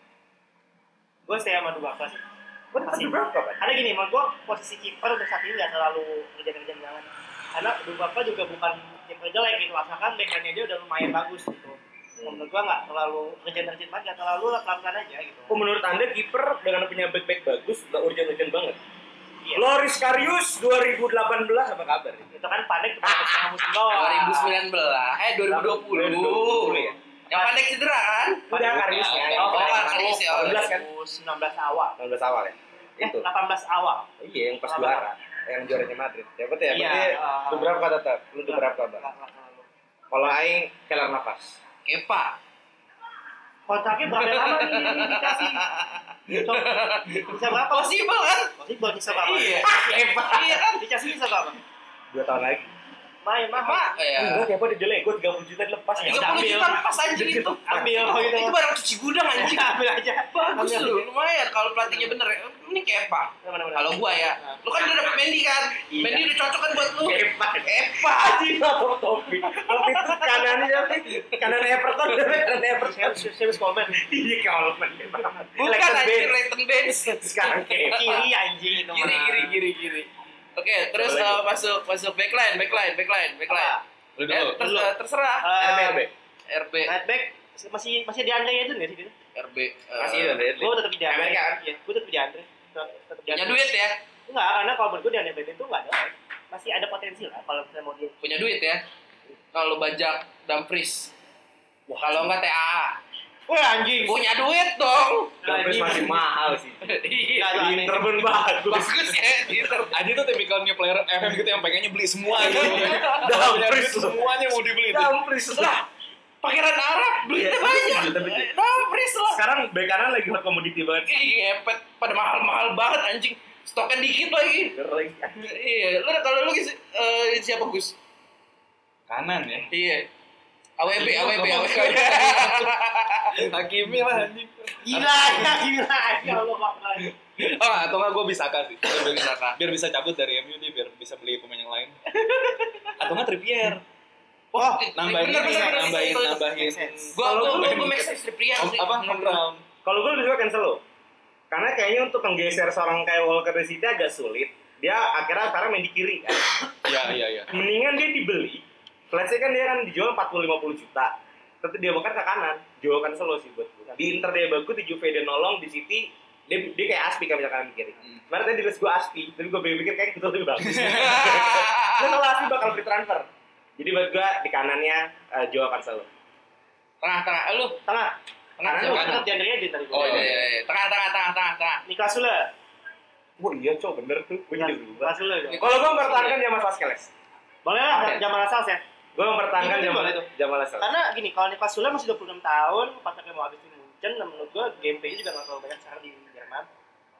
S3: Gue stay sama Dubravka sih.
S5: Masih berapa?
S3: Ada gini, menurut gue posisi kiper untuk saat ini nggak terlalu kerja-kerja banget. Karena Dubravka juga bukan kiper jelek gitu, asalkan backline dia udah lumayan bagus gitu. Menurut gue nggak terlalu kerja-kerja banget, nggak terlalu pelan-pelan aja gitu.
S5: Oh, menurut anda kiper dengan punya back back bagus nggak urgent-urgent banget?
S3: Iya.
S5: Loris Karius 2018 apa kabar?
S3: Itu kan cuma setengah musim doang.
S1: 2019, eh 2020.
S5: 2020 ya.
S1: Yang pandai cedera kan?
S5: Udah Kariusnya.
S1: Oh,
S3: Karius
S1: ya.
S5: 18 kan?
S3: 19 awal.
S5: 19 awal ya?
S3: Eh,
S5: Itu.
S3: 18 awal.
S5: Iya, yang pas juara. Yang juaranya Madrid. Ya betul ya?
S3: Iya,
S5: Berarti
S3: ah.
S5: lu berapa tetap? Lu berapa,
S3: terlalu.
S5: Kalau aing kelar nafas.
S1: Kepa.
S3: Kontraknya berapa lama nih ini dikasih? Cok, bisa berapa?
S1: Possible kan?
S3: Possible bisa berapa?
S1: Iya.
S3: Kepa.
S1: Iya kan?
S3: Dikasih bisa berapa?
S5: Dua tahun lagi.
S3: Main mahal.
S1: Apa? Ya.
S5: Enggak, kayak dia jelek. Gue 30 juta dilepas.
S3: Ya,
S1: 30
S3: ambil.
S1: juta lepas anjir itu.
S3: Ambil kalau gitu.
S1: Itu barang cuci gudang anjing.
S3: Ambil aja.
S1: Bagus lu, lumayan kalau pelatihnya bener ya. Ini Kepa. Kalau gua ya, lu kan udah dapet Mendy kan?
S3: Iya.
S1: Mendy udah cocok kan buat lu.
S5: Kepa.
S1: Kepa
S5: Cina top topi. Waktu itu kanannya siapa? Kanan Everton, kanan Everton.
S3: James Coleman.
S5: Iya Coleman.
S1: Bukan anjir Leighton Baines.
S5: Sekarang
S3: Kiri anjing itu
S1: Kiri
S3: mah.
S1: kiri kiri kiri. Oke, terus
S5: Coba lagi.
S1: uh, masuk masuk backline, backline, backline, backline.
S4: Lu
S1: Eh,
S4: dulu.
S1: ter- uh, terserah.
S3: Eh,
S5: RB RB.
S1: RB,
S3: Right back masih masih di Andre itu nggak sih?
S1: RB. uh,
S5: Masih ada Bradley.
S3: Gue tetap di Andre.
S5: Amerika kan?
S3: Iya, gue tetap di Andre. Tetap tetap di
S1: punya
S3: Andre.
S1: duit ya,
S3: Enggak, karena kalau menurut gue di Andre Bradley itu nggak ada. Masih ada potensi lah kalau misalnya mau dia.
S1: punya duit ya. Kalau bajak Dumfries. Kalau enggak TAA.
S3: Wah anjing.
S1: Punya duit dong.
S5: Dumfries masih mahal sih.
S1: Iya.
S5: Inter pun bagus.
S1: Bagus ya, Inter.
S4: Aji tuh tipikal new player FM gitu yang pengennya beli semua gitu.
S5: Loh.
S4: semuanya mau dibeli.
S5: Dumfries
S1: Lah, pangeran Arab duitnya
S5: Iya,
S1: banyak. Dumfries lah.
S5: Sekarang bek kanan lagi hot komoditi banget.
S1: Ngepet pada mahal-mahal banget anjing. Stoknya dikit lagi.
S5: Keren.
S1: Iya, lu kalau lu eh, siapa Gus?
S4: Kanan ya.
S1: Iya. AWB, AWB, AWB.
S4: Hakimi lah anjing.
S3: Gila ya, gila ya Allah Akbar.
S4: Oh, atau enggak gue bisa kasih. Biar bisa biar bisa cabut dari MU nih biar bisa beli pemain yang lain. Atau enggak Trippier.
S1: Wah,
S4: Nambahin
S1: bener,
S4: ini,
S1: bener, bener.
S4: nambahin nambahin.
S1: Gua gua
S5: Kalau
S1: gua
S5: lu-
S1: gua make sense Trippier sih.
S4: apa home ground.
S5: Kalau gue lebih suka Cancelo. Karena kayaknya untuk menggeser seorang kayak Walker di City agak sulit. Dia akhirnya sekarang main di kiri kan.
S4: Iya, iya, iya.
S5: Mendingan dia dibeli. Let's say kan dia kan dijual 40-50 juta. Tapi dia bakar ke kanan. Jual Cancelo sih buat gue. Di Inter dia bagus, di Juve dia nolong, di City dia, dia kayak Aspi kalau misalkan kiri. Kemarin tadi di list gue Aspi, tapi gue pikir kayak gitu lebih bagus. Dan kalau Aspi bakal free transfer. Jadi buat gue di kanannya uh, jual Cancelo.
S1: Tengah-tengah, Eh, lu
S3: Tengah.
S1: tengah
S5: Kanan
S1: siapa?
S5: lu,
S3: Tetap di tadi.
S1: Oh iya, iya, iya. Tengah, tengah, tengah, tengah, tengah.
S3: Niklas Sule.
S5: Wah iya cowok bener tuh. Gue jadi berubah. Kalau gue mempertahankan Jamal Vasquez.
S3: Boleh lah. Jamal Lascelles ya.
S5: Gue mempertahankan
S3: Itu
S5: Jamal
S3: tuh.
S5: Jamal Lascelles.
S3: Karena gini, kalau Niklas Sule masih 26 tahun, kontraknya mau habis di Munchen, dan menurut gue gameplay juga nggak terlalu banyak sekarang di Jerman.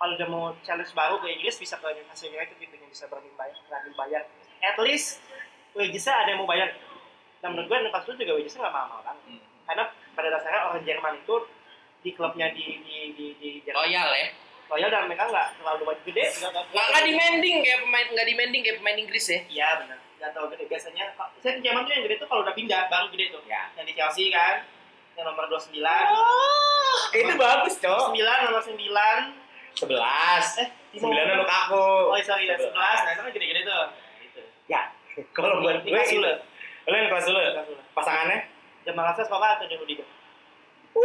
S3: Kalau udah mau challenge baru ke Inggris, bisa ke Newcastle United gitu, yang bisa berani bayar, berani bayar. At least, wagesnya ada yang mau bayar. Dan menurut gue Niklas Sule juga wagesnya nggak mahal-mahal banget.
S1: Hmm.
S3: Karena pada dasarnya orang Jerman itu di klubnya di di di, di Jerman
S1: Loyal ya.
S3: loyal dan mereka nggak terlalu banyak gede nggak
S1: Nggak nggak demanding kayak pemain nggak demanding kayak pemain Inggris ya.
S3: Iya benar. Nggak gede. Biasanya, saya di Jerman tuh yang gede tuh kalau udah pindah, baru gede tuh.
S5: Ya.
S3: Yang di Chelsea kan, yang nomor 29.
S5: Itu bagus cowok.
S3: 9, nomor 9.
S5: Sebelas.
S3: Eh,
S5: Sembilan Lukaku.
S3: Oh, sorry, ya, 11. Nah, itu kan gede-gede tuh. Gitu.
S5: Ya. Kalau buat gue itu. Lo yang kelas dulu. Pasangannya?
S3: Jamal Lascelles apa atau Rudiger?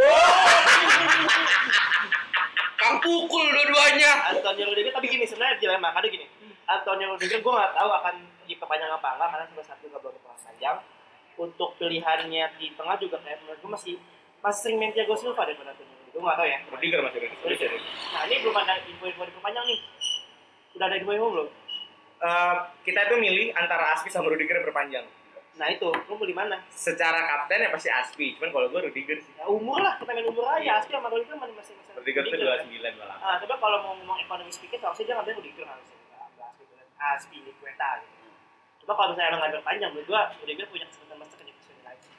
S1: Kang pukul dua-duanya.
S3: Antonio Rudiger, tapi gini sebenarnya dilema. Karena gini, Antonio Rudiger gue nggak tahu akan diperpanjang apa enggak karena sampai satu nggak boleh panjang. Untuk pilihannya di tengah juga kayak menurut gue masih masih sering main Thiago Silva daripada Antonio Rudiger. Gue nggak tahu ya.
S5: Rudiger masih Rudiger.
S3: Nah ini belum ada info-info diperpanjang nih. Udah ada info-info belum?
S5: Eh, kita itu milih antara Aspi sama Rudiger berpanjang.
S3: Nah itu, lu mau di mana?
S5: Secara kapten ya pasti Aspi, cuman kalau gue Rudiger sih.
S3: Ya, umur lah, kita main umur aja. Asli sama Rudiger masih masih masih.
S5: Rudiger tuh dua
S3: kan?
S5: sembilan malah.
S3: Ah, coba kalau mau ngomong ekonomi sedikit, harusnya dia ngambil Rudiger harusnya. Aspi, kan? Aspi, Liqueta gitu. Coba kalau misalnya emang nggak berpanjang, menurut gua Rudiger punya kesempatan besar ke Newcastle United.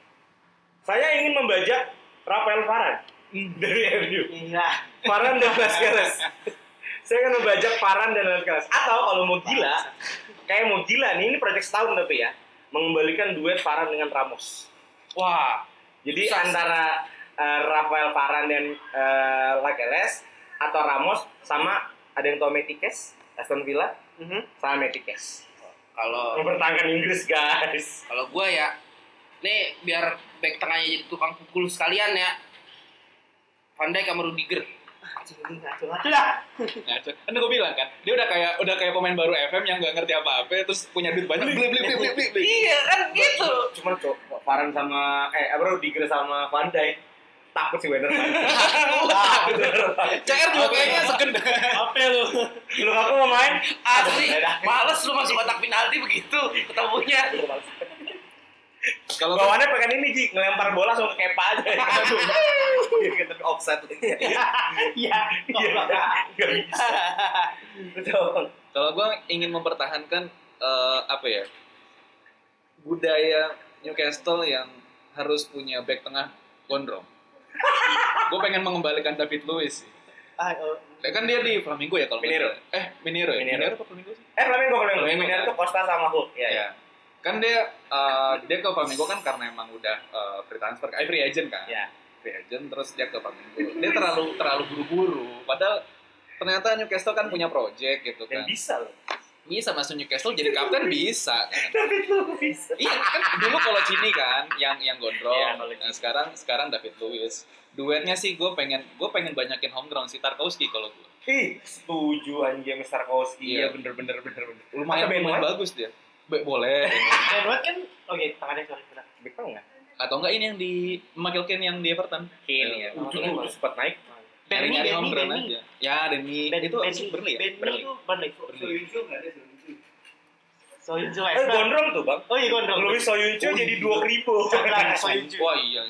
S5: Saya ingin membajak Rafael Varane dari MU.
S3: Iya.
S5: Varane dan Vasquez. Saya akan membajak Varane dan Vasquez. Atau kalau mau gila, kayak mau gila nih, ini project setahun tapi ya, mengembalikan duet Varane dengan Ramos.
S1: Wah,
S5: Jadi
S1: Susah
S5: antara eh, Rafael Varane dan uh, Lakeles atau Ramos sama ada yang tahu Metikes, Aston Villa
S3: Mhm.
S5: sama Metikes.
S1: Kalau
S5: Mempertahankan Inggris guys.
S1: kalau gue ya, nih biar back tengahnya jadi tukang pukul sekalian ya. Van Dijk sama Rudiger.
S3: Ngaco-ngaco dah.
S4: Ngaco. Kan gue bilang kan, dia udah kayak udah kayak pemain baru FM yang nggak ngerti apa-apa, terus punya duit banyak, beli beli beli beli.
S1: Iya kan gitu.
S5: Cuman cok, Varane sama eh apa Rudiger sama Van Dijk takut sih Werner. Bener.
S4: CR juga kayaknya segen.
S3: Apa lu?
S5: Lu aku mau main?
S1: Asli, males lu masuk kotak penalti begitu ketemunya.
S4: Kalau
S5: Bawaannya pengen ini Ji, ngelempar bola langsung ke Kepa aja. Aduh. Iya, tapi offset. Iya.
S3: Iya.
S5: Nggak bisa. Betul.
S4: kalau gue ingin mempertahankan eh, apa ya budaya Newcastle yang harus punya back tengah gondrong. Gue pengen mengembalikan David Luiz. sih.
S3: Ah, oh.
S4: Eh, kan dia di Flamingo ya kalau
S5: Minero.
S4: salah. Eh, Minero ya?
S5: Minero.
S4: Minero apa Flamingo sih?
S5: Eh, Flamingo, Flamingo.
S4: Flamingo,
S5: Flamingo
S4: kan?
S5: itu Costa sama Hulk. Iya,
S4: Ya.
S5: iya.
S4: kan dia eh, dia ke Flamengo kan karena emang udah eh, free transfer, eh, free agent kan.
S5: Ya.
S4: Free agent terus dia ke Flamengo. Dia terlalu terlalu buru-buru. Padahal ternyata Newcastle kan punya project gitu
S5: Dan
S4: kan.
S5: bisa loh.
S4: Bisa masuk Newcastle jadi kapten bisa kan.
S5: Tapi lu bisa.
S4: Iya kan dulu kalau Cini kan yang yang gondrong.
S5: Kalau
S4: Nah, sekarang sekarang David Luiz. Duetnya sih gue pengen gue pengen banyakin home ground si Tarkowski kalau gue.
S5: Ih, setuju anjing Mr. Kowski.
S4: Iya.
S5: Iya, bener bener bener bener.
S4: Lumayan
S5: Ben
S4: lumayan bagus dia. Be- boleh.
S3: Dan White kan, oke, tangannya sorry. benar.
S5: Back nggak?
S4: Atau enggak ini yang di Michael Keane yang di Everton.
S5: Kane ya.
S3: Kane.
S5: tuh sempat naik.
S3: Benny,
S4: Nyari home ground aja. Ya, Denny.
S3: Ben,
S4: itu
S3: Benny,
S4: Burnley ya? Burnley.
S3: itu Burnley.
S1: Soyuncu nggak ada Soyuncu.
S3: Soyuncu
S5: Eh, gondrong tuh, Bang.
S3: Oh iya gondrong.
S5: Louis Soyuncu
S4: Oh,
S5: jadi
S4: iya.
S5: dua kripo.
S3: Coklat Soyuncu.
S4: Wah iya.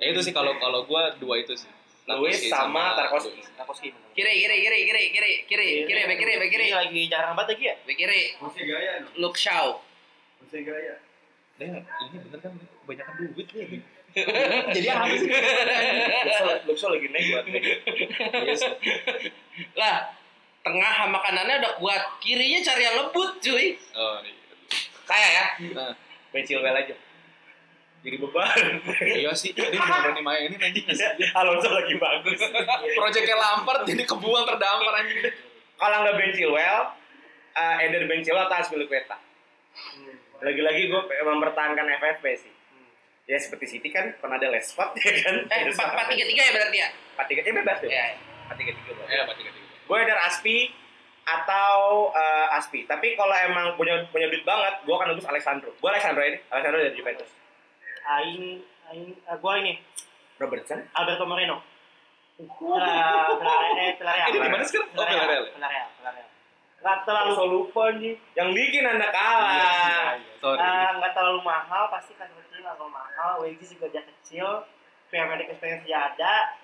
S4: Ya itu sih kalau kalau gua dua itu sih. Tarkowski
S5: sama Tarkowski.
S3: Tarkowski.
S1: Kiri, kiri, kiri, kiri, kiri, kiri, kiri, back kiri, back kiri,
S3: Ini lagi jarang banget lagi ya.
S1: back kiri.
S7: Masih gaya.
S1: Luke Shaw.
S7: Masih gaya.
S4: Dia ini bener kan kebanyakan duit nih.
S5: Jadi apa sih? Luxo, Luxo lagi naik buat.
S1: Lah, tengah sama kanannya udah kuat. Kirinya cari yang lembut, cuy.
S4: Oh iya.
S5: Saya ya.
S4: Nah,
S5: Ben Chilwell aja. Jadi beban.
S4: iya sih. Dia cuma berani mainin anjing.
S5: Alonso lagi bagus.
S4: Proyeknya Lampard jadi kebuang terdampar anjing.
S5: Kalau nggak Ben Chilwell, uh, either Ben Chilwell atau Aspilicueta. Lagi-lagi gue mempertahankan FFP sih. Ya seperti City kan pernah ada Lescott ya kan.
S1: Eh, empat empat tiga tiga ya berarti ya?
S5: Empat tiga, eh bebas deh.
S1: Ya.
S5: Empat tiga tiga.
S4: Ya, apa tiga tiga.
S5: Gue either Aspi atau uh, Aspi. Tapi kalau emang punya punya duit banget, gue akan nebus Alessandro. Gue Alessandro ini, Alessandro dari Juventus.
S3: Aing, Aing, uh, gua ini
S5: Robertson.
S3: Alberto Moreno. Eh, Villarreal.
S4: Ini di mana sekarang? Oh.
S3: Nggak terlalu
S5: Lalu lupa nih. Yang bikin anda kalah.
S4: Sorry.
S3: Ah, nggak terlalu mahal, pasti kan kecil atau mahal. Wages juga dia kecil. League experience dia ada.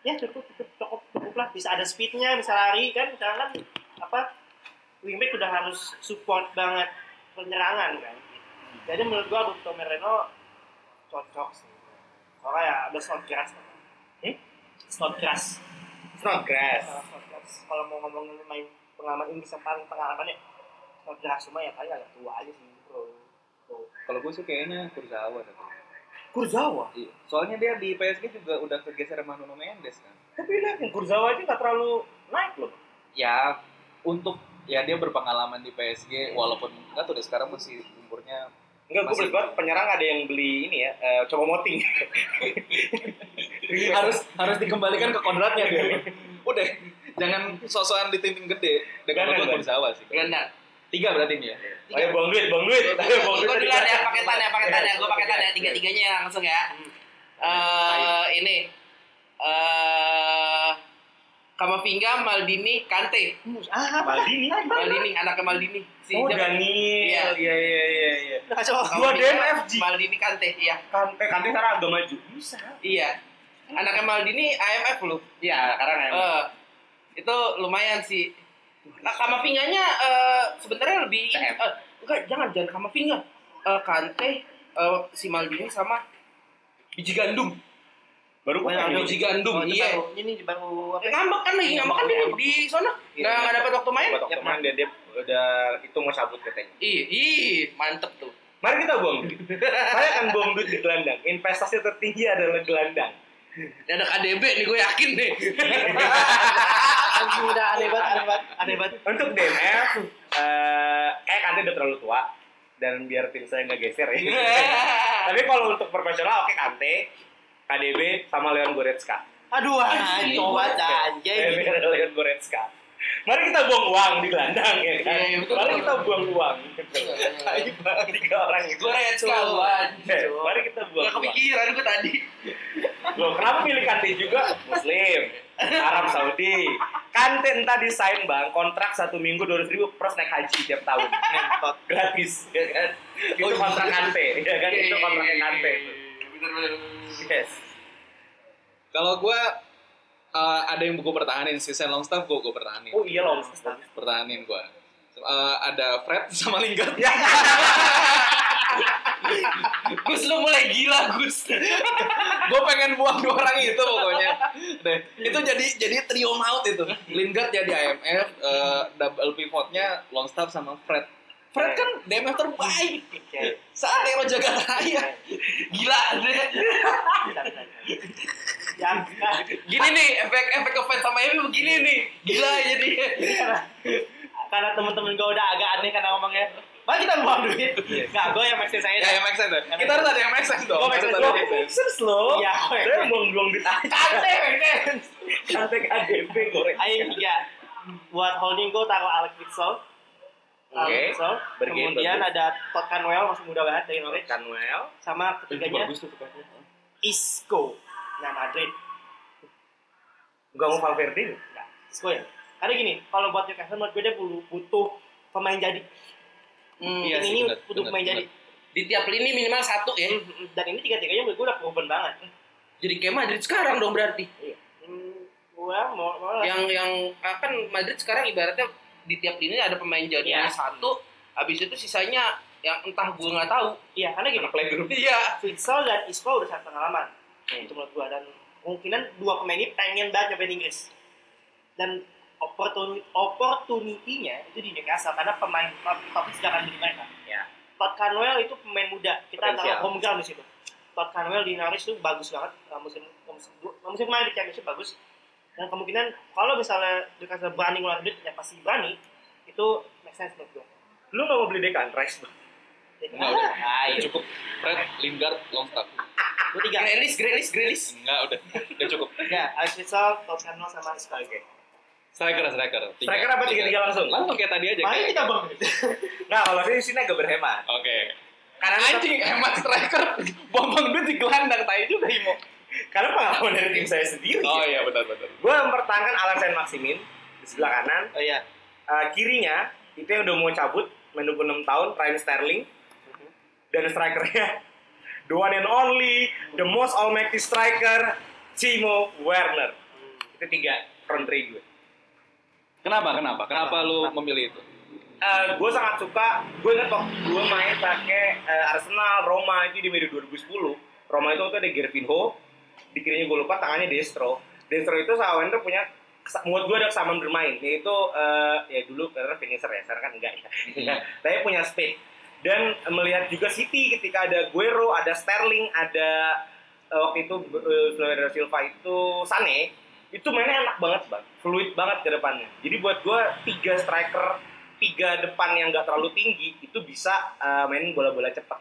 S3: Ya cukup, cukup, cukup, cukup lah. Bisa ada speednya, bisa lari kan. Misalkan kan, apa wingback udah harus support banget penyerangan kan. Jadi menurut gua Alberto Moreno cocok sih. Soalnya ya ada Snodgrass.
S5: Hmm?
S3: Snodgrass.
S5: Snodgrass.
S3: Kalau Snodgrass, kalau mau ngomongin main pengalaman Inggris yang paling pengalamannya Snodgrass cuma ya paling agak tua aja sih bro. Bro.
S4: Kalau gue sih kayaknya Kurzawa tapi.
S5: Kurzawa.
S4: Iya. Soalnya dia di PSG juga udah kegeser sama Nuno Mendes kan.
S5: Tapi lihat yang Kurzawa aja nggak terlalu naik loh.
S4: Ya untuk ya dia berpengalaman di PSG walaupun enggak tuh udah sekarang masih umurnya
S5: Enggak, gue beli banget penyerang ada yang beli ini ya, eh, coba moting.
S4: harus harus dikembalikan ke kodratnya dia. Udah jangan sosokan di tim-tim gede. Dengan
S5: Jangan,
S4: gue
S5: Bang.
S4: Kurzawa sih.
S1: Gelandang.
S4: Tiga berarti ini ya.
S5: Ayo buang duit, buang duit. Ayo buang
S1: Gue duluan ya paketannya, paketannya. Gue paketannya tiga tiganya langsung ya. Eh ini eh Kamavinga, Maldini, Kante.
S3: Ah,
S5: Maldini.
S1: Maldini, anaknya Maldini. Si
S5: Oh? Daniel. Iya, iya, iya, iya.
S3: udah kacau.
S5: Dua DMFG.
S1: Maldini, Kante, iya.
S5: Kante, Kante sekarang agak maju. Bisa.
S1: Iya. Anaknya Maldini AMF loh.
S5: Iya, sekarang emang.
S1: Eh, itu lumayan sih. Nah, Kamavinganya eh sebenarnya lebih eh, enggak jangan jangan Kamavinga. Eh Kante, eh, si Maldini sama biji gandum.
S5: Baru kan
S3: yang
S1: Biji gandum,
S3: Oh,
S1: iya.
S3: baru- Ini baru apa?
S1: Ngambek kan lagi ngambek kan dia di sana.
S5: Iya.
S1: Nggak nggak dapat waktu main.
S5: Waktu main dia, dia udah itu mau cabut katanya.
S1: Ih, ih, mantep tuh.
S5: Mari kita buang duit. Saya akan buang duit di gelandang. Investasi tertinggi adalah gelandang.
S1: Ini ada KDB nih gue yakin deh.
S3: Anjing udah aneh banget, aneh banget, aneh banget.
S5: Untuk DMF, eh kayak Kante udah terlalu tua dan biar tim saya nggak geser ya. Tapi kalau untuk profesional, oke Kante, KDB sama Leon Goretzka.
S3: Aduh,
S1: Anjing.
S5: DMF
S3: anjing.
S5: Leon Goretzka. Mari kita buang uang di gelandang ya kan.
S1: Iya, iya, betul,
S5: Mari kita buang uang. tiga orang itu.
S1: Goretzka.
S5: Eh, Mari kita buang
S1: Gak
S5: uang.
S1: kepikiran gue tadi.
S5: Loh, kenapa pilih Kante juga? Muslim, Arab Saudi. Kante entah desain bang, kontrak satu minggu dua ribu plus naik haji tiap tahun.
S3: Ngentot.
S5: Gratis, ya kan? Itu
S1: Oh, iya.
S5: kontrak Kante, ya kan? Itu Kante.
S1: Bener-bener.
S5: Yes.
S4: Kalau gue eh, ada yang gue pertahanin si Sen Longstaff gue gue pertahanin.
S5: Oh iya loh.
S4: Pertahanin gue. Eh, ada Fred sama Lingard.
S5: Ya.
S1: Gus lu mulai gila Gus.
S4: gue pengen buang dua orang itu pokoknya. Deh, itu jadi jadi trio maut itu. Lingard jadi IMF, eh, double pivotnya Longstaff sama Fred.
S1: Fred kan DMF terbaik
S3: Oke.
S1: saat Ero jaga raya. Gila deh.
S3: Yang nah,
S1: Gini nih efek efek ngefans sama Emi begini nih. Gila jadi.
S3: karena karena teman-teman gue udah agak aneh karena ngomongnya Mari kita buang duit. Nggak, gue yang make sense aja.
S4: Ya, yang make sense. Kita harus ada yang make sense dong.
S3: Gua make
S4: Harus
S3: sense.
S4: ada
S3: Gua
S4: yang make sense.
S5: Sense loh.
S3: Iya,
S5: Saya buang-buang duit aja.
S3: Kate, men.
S5: Kate KDP goreng.
S3: Ayo yang tiga. Buat holding gue taruh Alex. Alex
S5: Oke. Bergen,
S3: Kemudian ada Todd Canwell masih muda banget dari Norwich.
S5: Canwell.
S3: Sama ketiganya
S4: bagus tuh.
S3: Isco. Nah Madrid.
S5: Gak mau Valverde.
S3: Enggak, Isco ya. Karena gini, kalau buat Newcastle menurut gue dia butuh pemain jadi.
S1: Hmm,
S4: Iya sih,
S3: ini
S4: benar,
S3: butuh
S4: benar,
S3: pemain
S4: benar.
S3: jadi.
S1: Di tiap lini minimal satu ya.
S3: Hmm, Dan ini tiga-tiganya menurut gue udah proven banget.
S1: Jadi kayak Madrid sekarang dong berarti.
S3: Hmm, gue mau, mau
S1: Yang yang akan Madrid sekarang ibaratnya di tiap lini ada pemain jadinya
S3: Iya.
S1: satu. Habis itu sisanya yang entah gue nggak tahu.
S3: Iya, karena gini.
S5: Playgroup.
S1: Iya.
S3: Witsel dan Isco udah sangat pengalaman. Itu menurut gua dan kemungkinan dua pemain ini pengen banget nyobain Inggris. Dan opportunity opportunity-nya itu di Newcastle karena pemain sudah akan di mereka.
S5: Ya.
S3: Todd Canwell itu pemain muda. Kita
S5: Potensial.
S3: taruh home ground di situ. Todd Canwell di Norwich itu bagus banget. Nah, musim musim, musim kemarin di Championship bagus. Dan kemungkinan kalau misalnya Newcastle berani ngeluarin duit, ya pasti berani. Itu make sense menurut gua.
S5: Lu gak mau beli Dekan Rice bang?
S3: Jadi,
S4: Enggak udah.
S3: ah,
S4: Udah
S3: iya.
S4: cukup. Fred, Lingard, Longstaff.
S3: Gua tiga.
S1: Grealish, Grealish, Grealish.
S4: Enggak, udah. Udah cukup.
S3: Ya, Alex Witsel, Todd Canwell sama Isco.
S4: Striker, striker. Tiga.
S5: Striker apa tiga-tiga langsung?
S4: Langsung kayak tadi aja. Kayak-
S3: kita bang.
S5: Nah kalau di sini agak berhemat.
S4: Oke.
S1: Karena
S4: Anjing, hemat striker. Buang-buang duit di gelandang. Tai juga, Imo.
S5: Karena pengalaman dari tim saya sendiri.
S4: Oh iya, benar-benar.
S5: Gue mempertahankan Saint Maximin di sebelah kanan.
S3: Oh iya.
S5: Eh, kirinya itu yang udah mau cabut main 26 tahun Ryan Sterling dan strikernya the one and only the most almighty striker Timo Werner itu tiga front three gue
S4: Kenapa? Kenapa? Kenapa lu memilih itu?
S5: gue sangat suka gue inget waktu gue main pakai eh, Arsenal Roma itu di medio 2010 Roma itu tuh ada Gervinho di kirinya gue lupa tangannya Destro Destro itu sama Werner punya menurut gue ada kesamaan bermain yaitu eh, ya dulu karena finisher ya sekarang kan enggak ya tapi punya speed dan eh, melihat juga City ketika ada Guero ada Sterling ada eh, waktu itu eh, Bernardo Silva itu Sane itu mainnya enak banget bang. Fluid banget ke depannya. Jadi buat gue tiga striker tiga depan yang nggak terlalu tinggi itu bisa eh, main bola-bola cepat.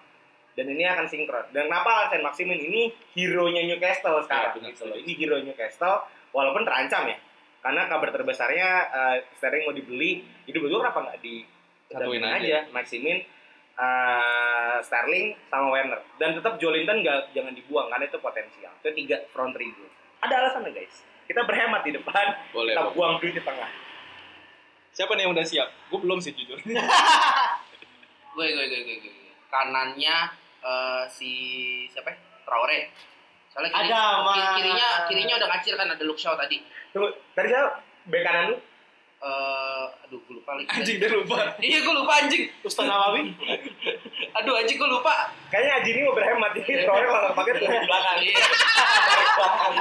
S5: Dan ini akan sinkron. Dan kenapa Saint Maximin ini hero nya Newcastle sekarang?
S4: Ya,
S5: gitu loh. ini hero Newcastle walaupun terancam ya. Karena kabar terbesarnya eh, Sterling mau dibeli jadi betul kenapa nggak di
S4: Satuin
S5: dampingin
S4: aja.
S5: Maximin eh, Sterling sama Werner. Dan tetap Jolinton nggak jangan dibuang karena itu potensial. Itu tiga front three gue ada alasannya guys kita berhemat di depan
S4: Boleh,
S5: kita
S4: boleh.
S5: buang duit di tengah
S4: Siapa nih yang udah siap? Gue belum sih jujur.
S1: gue gue gue gue, gue. kanannya eh, si siapa ya? Traore soalnya kiri,
S3: Ada, Ma.
S1: kiri- kirinya kirinya udah ngacir kan ada Luke Shaw tadi
S5: tunggu tadi siapa bek kanan lu
S1: Eh, aduh gue lupa lagi
S4: Anjing dia lupa.
S1: iya gue lupa anjing
S3: Ustaz Nawawi.
S1: aduh anjing gue lupa.
S5: Kayaknya Aji ini mau berhemat jadi Traore kalau pakai tuh. Di belakang
S1: Iya.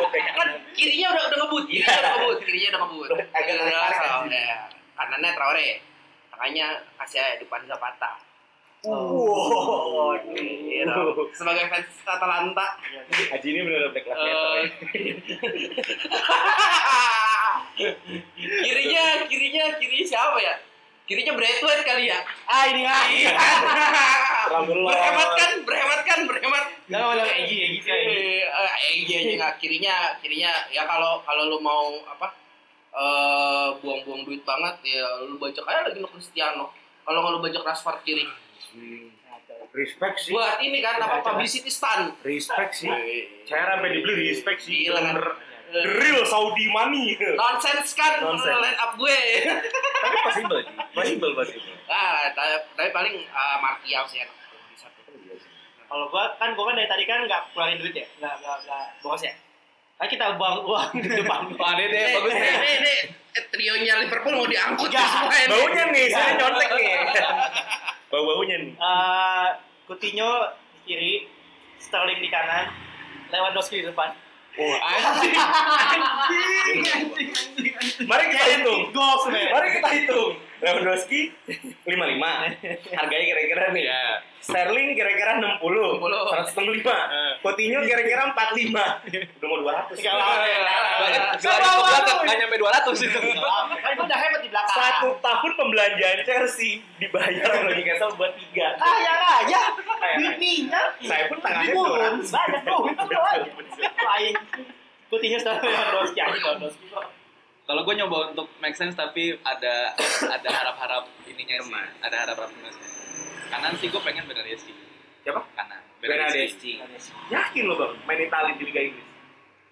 S5: Bek
S1: kan? Kirinya udah udah ngebut kirinya udah ngebut kirinya udah ngebut.
S5: Agak
S1: Udah
S5: tarik
S1: salah,
S5: aja.
S1: ya. kanannya Traore. Tengahnya kasih aja depan Zapata.
S5: Wow.
S1: Iya, sebagai fans Atalanta.
S5: Aji ini benar-benar meter
S1: Eh, kirinya kirinya kirinya siapa ya kirinya Braithwaite kali ya?
S3: Ah ini ah.
S1: Iya. Berhemat kan berhemat kan berhemat.
S3: Jangan bilang Egi, Egi sih. Egi.
S1: Eh, Egi aja nggak. Kirinya kirinya ya kalau kalau lu mau apa eh buang-buang duit banget ya lu bajak aja lagi lo Cristiano. Kalau nggak lu bajak Rashford kiri.
S5: Respect sih.
S1: Buat ini kan apa publicity stunt
S5: respect sih. Saya sampai dibeli respect sih.
S1: Gila kan.
S5: The real Saudi money
S1: nonsense kan
S5: Nonsense.
S1: line up gue
S5: tapi possible possible possible
S1: ah tapi, tapi paling uh, Martial sih enak
S3: Kalau gua kan gua kan dari tadi kan nggak keluarin duit ya, nggak nggak nggak boros ya. Kan kita buang uang di depan.
S4: Wah, ini deh
S1: Eh,
S4: bagus
S1: eh,
S4: nih.
S1: eh, eh, eh, trionya Liverpool mau diangkut nih semua ini.
S5: baunya nih saya nyontek nih bau baunya nih
S3: Eh, Coutinho di kiri, Sterling di kanan, Lewandowski di depan.
S1: Wah, anjing.
S3: Anjing, anjing, anjing.
S5: Mari kita hitung.
S3: Goals.
S5: Mari kita hitung. Lewandowski 55. Harganya kira-kira nih.
S4: Ya.
S5: Sterling kira-kira 60.
S1: 60.
S5: 165. Coutinho kira-kira 45. Udah mau 200.
S3: Enggak lah.
S4: Bahkan
S3: Sama
S4: gelar itu
S3: mau.
S4: belakang nggak nyampe 200 itu.
S3: Kan itu udah hebat di belakang.
S5: Satu tahun pembelanjaan Chelsea dibayar oleh Newcastle buat tiga.
S3: Kaya raya.
S5: Kaya
S3: Duit
S5: raya.
S3: minyak.
S5: Saya pun tangannya. 200.
S3: Banyak bro. Lain. Coutinho sekarang Lewandowski aja Lewandowski kok.
S4: Kalau gue nyoba untuk make sense tapi ada ada harap-harap ininya sih. Ada harap-harapnya sih. Kanan sih gue pengen Bernardeschi.
S5: Siapa?
S4: Kanan.
S5: Bernardeschi. Yakin lo bang main Itali di Liga Inggris?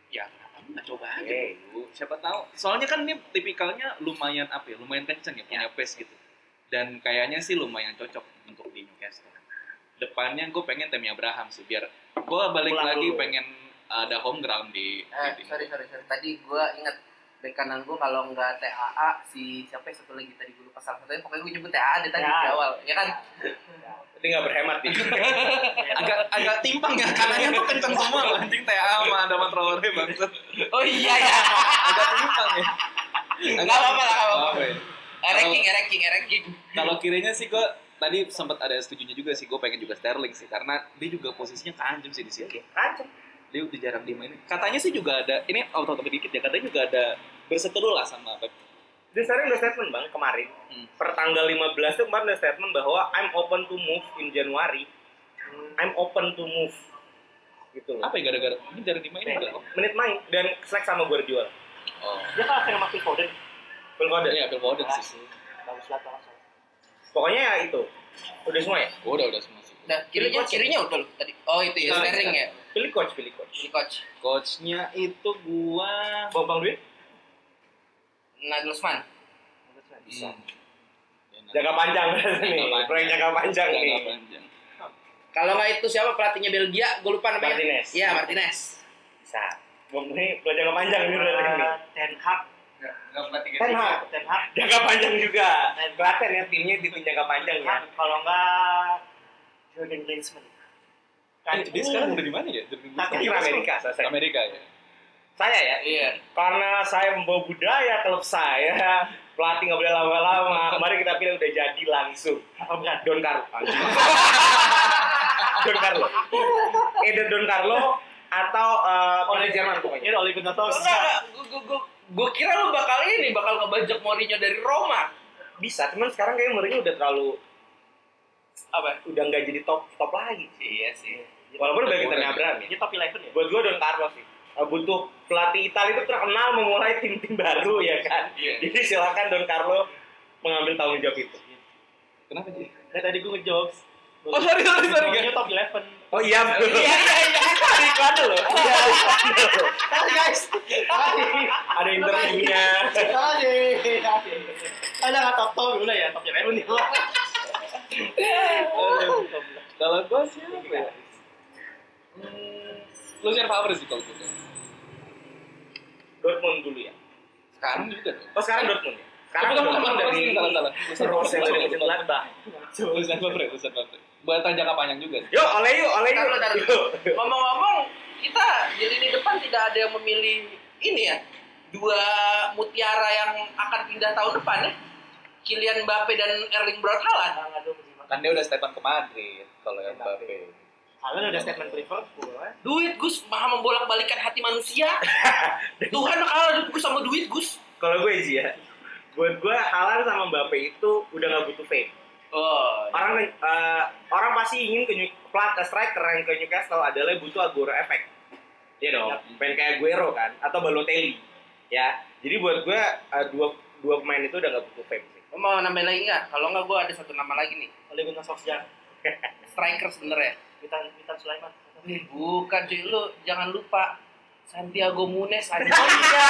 S4: Ya, kenapa nggak coba aja
S5: Oke.
S4: dulu. Siapa tahu. Soalnya kan ini tipikalnya lumayan apa ya? Lumayan kenceng ya, punya pace gitu. Dan kayaknya sih lumayan cocok untuk di Newcastle. Depannya gue pengen Temi Abraham sih biar gue balik
S5: Pulang
S4: lagi
S5: dulu.
S4: pengen ada home ground di,
S1: Eh,
S4: di
S1: sorry, sorry, sorry. Tadi gue inget bek kanan gue kalau nggak TAA si siapa yang satu lagi tadi gue lupa salah satunya. Pokoknya gue nyebut TAA deh tadi
S3: Ya.
S1: di awal ya kan?
S5: Itu nggak berhemat nih.
S4: agak agak timpang ya kanannya tuh kenceng semua anjing TA sama Adama Traore bangsat.
S1: Oh iya ya.
S4: Agak timpang ya.
S1: Nggak apa-apa lah nggak apa-apa
S4: Apa ya?
S1: ranking ranking ranking.
S4: Kalau kirinya sih gue tadi sempat ada setujunya juga sih gue pengen juga Sterling sih karena dia juga posisinya kanjem sih di sini
S5: Kacau.
S4: Dia udah jarang dimainin katanya sih juga ada ini auto auto dikit ya katanya juga ada berseteru lah sama Pep
S5: Dia sekarang udah statement bang kemarin.
S4: Hmm.
S5: Per tanggal 15 itu kemarin udah statement bahwa I'm open to move in Januari. I'm open to move. Gitu loh.
S4: apa ya gara-gara ini jarang dimainin enggak
S5: Menit main dan selek sama Guardiola.
S4: oh
S3: Dia kalah sama Phil Foden.
S5: Phil Foden.
S4: iya Phil Foden sih
S3: Bagus banget langsung.
S5: Pokoknya ya itu. Udah semua ya?
S4: oh, udah udah semua
S1: nah kirinya kirinya udah lu tadi oh itu ya
S5: Sekarang-
S1: Sterling ya
S5: Pilih coach, pilih coach.
S1: si coach
S4: coachnya itu gua
S5: Bang Bang Duit?
S1: Nagelsmann
S4: bisa
S5: Jangka panjang nih.
S4: panjang.
S5: Proyek jangka panjang nih.
S4: Panjang
S1: kalau nggak itu siapa pelatihnya Belgia gue lupa namanya
S5: Martinez.
S1: iya Martinez
S5: Bisa. Bang ini proyek jangka panjang nih berarti ini.
S3: Eh, Ten Hag.
S5: Ten Hag.
S3: Ten Hag.
S5: Jangka panjang juga. Kelihatan ya timnya di tim jangka panjang ya.
S3: Kalau enggak Jurgen Klinsmann. Kan
S4: dia sekarang udah di mana ya Jurgen
S5: Di
S4: Klinsmann?
S5: Amerika selesai.
S4: Amerika ya
S5: Saya ya,
S1: iya
S5: karena saya membawa budaya klub saya, pelatih nggak boleh lama-lama. Kemarin kita pilih udah jadi langsung.
S3: Apa bukan?
S5: Don Carlo. Don Carlo. Either Don Carlo atau uh, oleh Jerman pokoknya.
S3: Ini Ole Gunnar
S1: Enggak,
S3: Solskjaer.
S1: gue gue gue kira lu bakal ini bakal ngebajak Mourinho dari Roma
S5: Bisa, cuman sekarang kayak Mourinho udah terlalu
S1: apa
S5: udah nggak jadi top top lagi.
S1: iya sih
S5: Walaupun udah kita Abraham ya.
S3: Ini top 11 ya?
S5: Buat gue Don Carlo sih. Uh, butuh pelatih Italia itu terkenal memulai tim-tim baru ya kan.
S1: Iya.
S5: Jadi silakan Don Carlo mengambil tanggung jawab itu.
S4: kenapa sih
S3: Kayak tadi gue ngejokes.
S4: Oh, sorry, sorry, sorry, guys.
S3: top 11.
S5: Oh iya
S1: iya iya iya
S5: iklan dulu. Iya, ada iklan dulu.
S3: Tadi guys.
S5: Ada interviewnya.
S3: Tadi. Ada nggak top top dulu ya top 11 nih.
S4: Kalau gue siapa ya? Hmm, Lucien Favre sih kalau gue.
S5: Dortmund dulu ya.
S4: Sekarang juga dong.
S5: Oh sekarang Dortmund ya. Sekarang Dortmund
S4: coba,
S5: dari
S4: salah, salah.
S5: Rose yang dari Mönchengladbach.
S4: Lucien Favre, Lucien Favre. Buat jangka panjang juga sih.
S5: Yuk, oleh yuk, oleh. Yuk.
S1: ngomong-ngomong kita di lini depan tidak ada yang memilih ini ya dua mutiara yang akan pindah tahun depan ya Kylian Mbappe dan Erling Braut Haaland
S4: Kan dia udah statement ke Madrid kalau yang Mbappe.
S3: Kalian udah statement ke Liverpool. eh?
S1: duit Gus maha membolak-balikan hati manusia Tuhan kalah duit Gus sama duit Gus
S5: Kalau gue sih ya, buat gue Haaland sama Mbappe itu udah gak butuh fame.
S1: oh
S5: Orang eh, orang pasti ingin ke New- plat striker yang ke Newcastle adalah butuh Aguero effect. Iya dong, pengen kayak Aguero kan, atau Balotelli. Ya, jadi buat gue eh, dua dua pemain itu udah gak butuh fame.
S1: Lo mau nambahin lagi nggak kalau nggak gue ada satu nama lagi nih
S3: Ole Gunnar Solskjaer.
S1: striker sebenarnya
S3: Witan Witan Sulaiman.
S1: Bukan cuy lu jangan lupa Santiago Munes aja
S3: iya.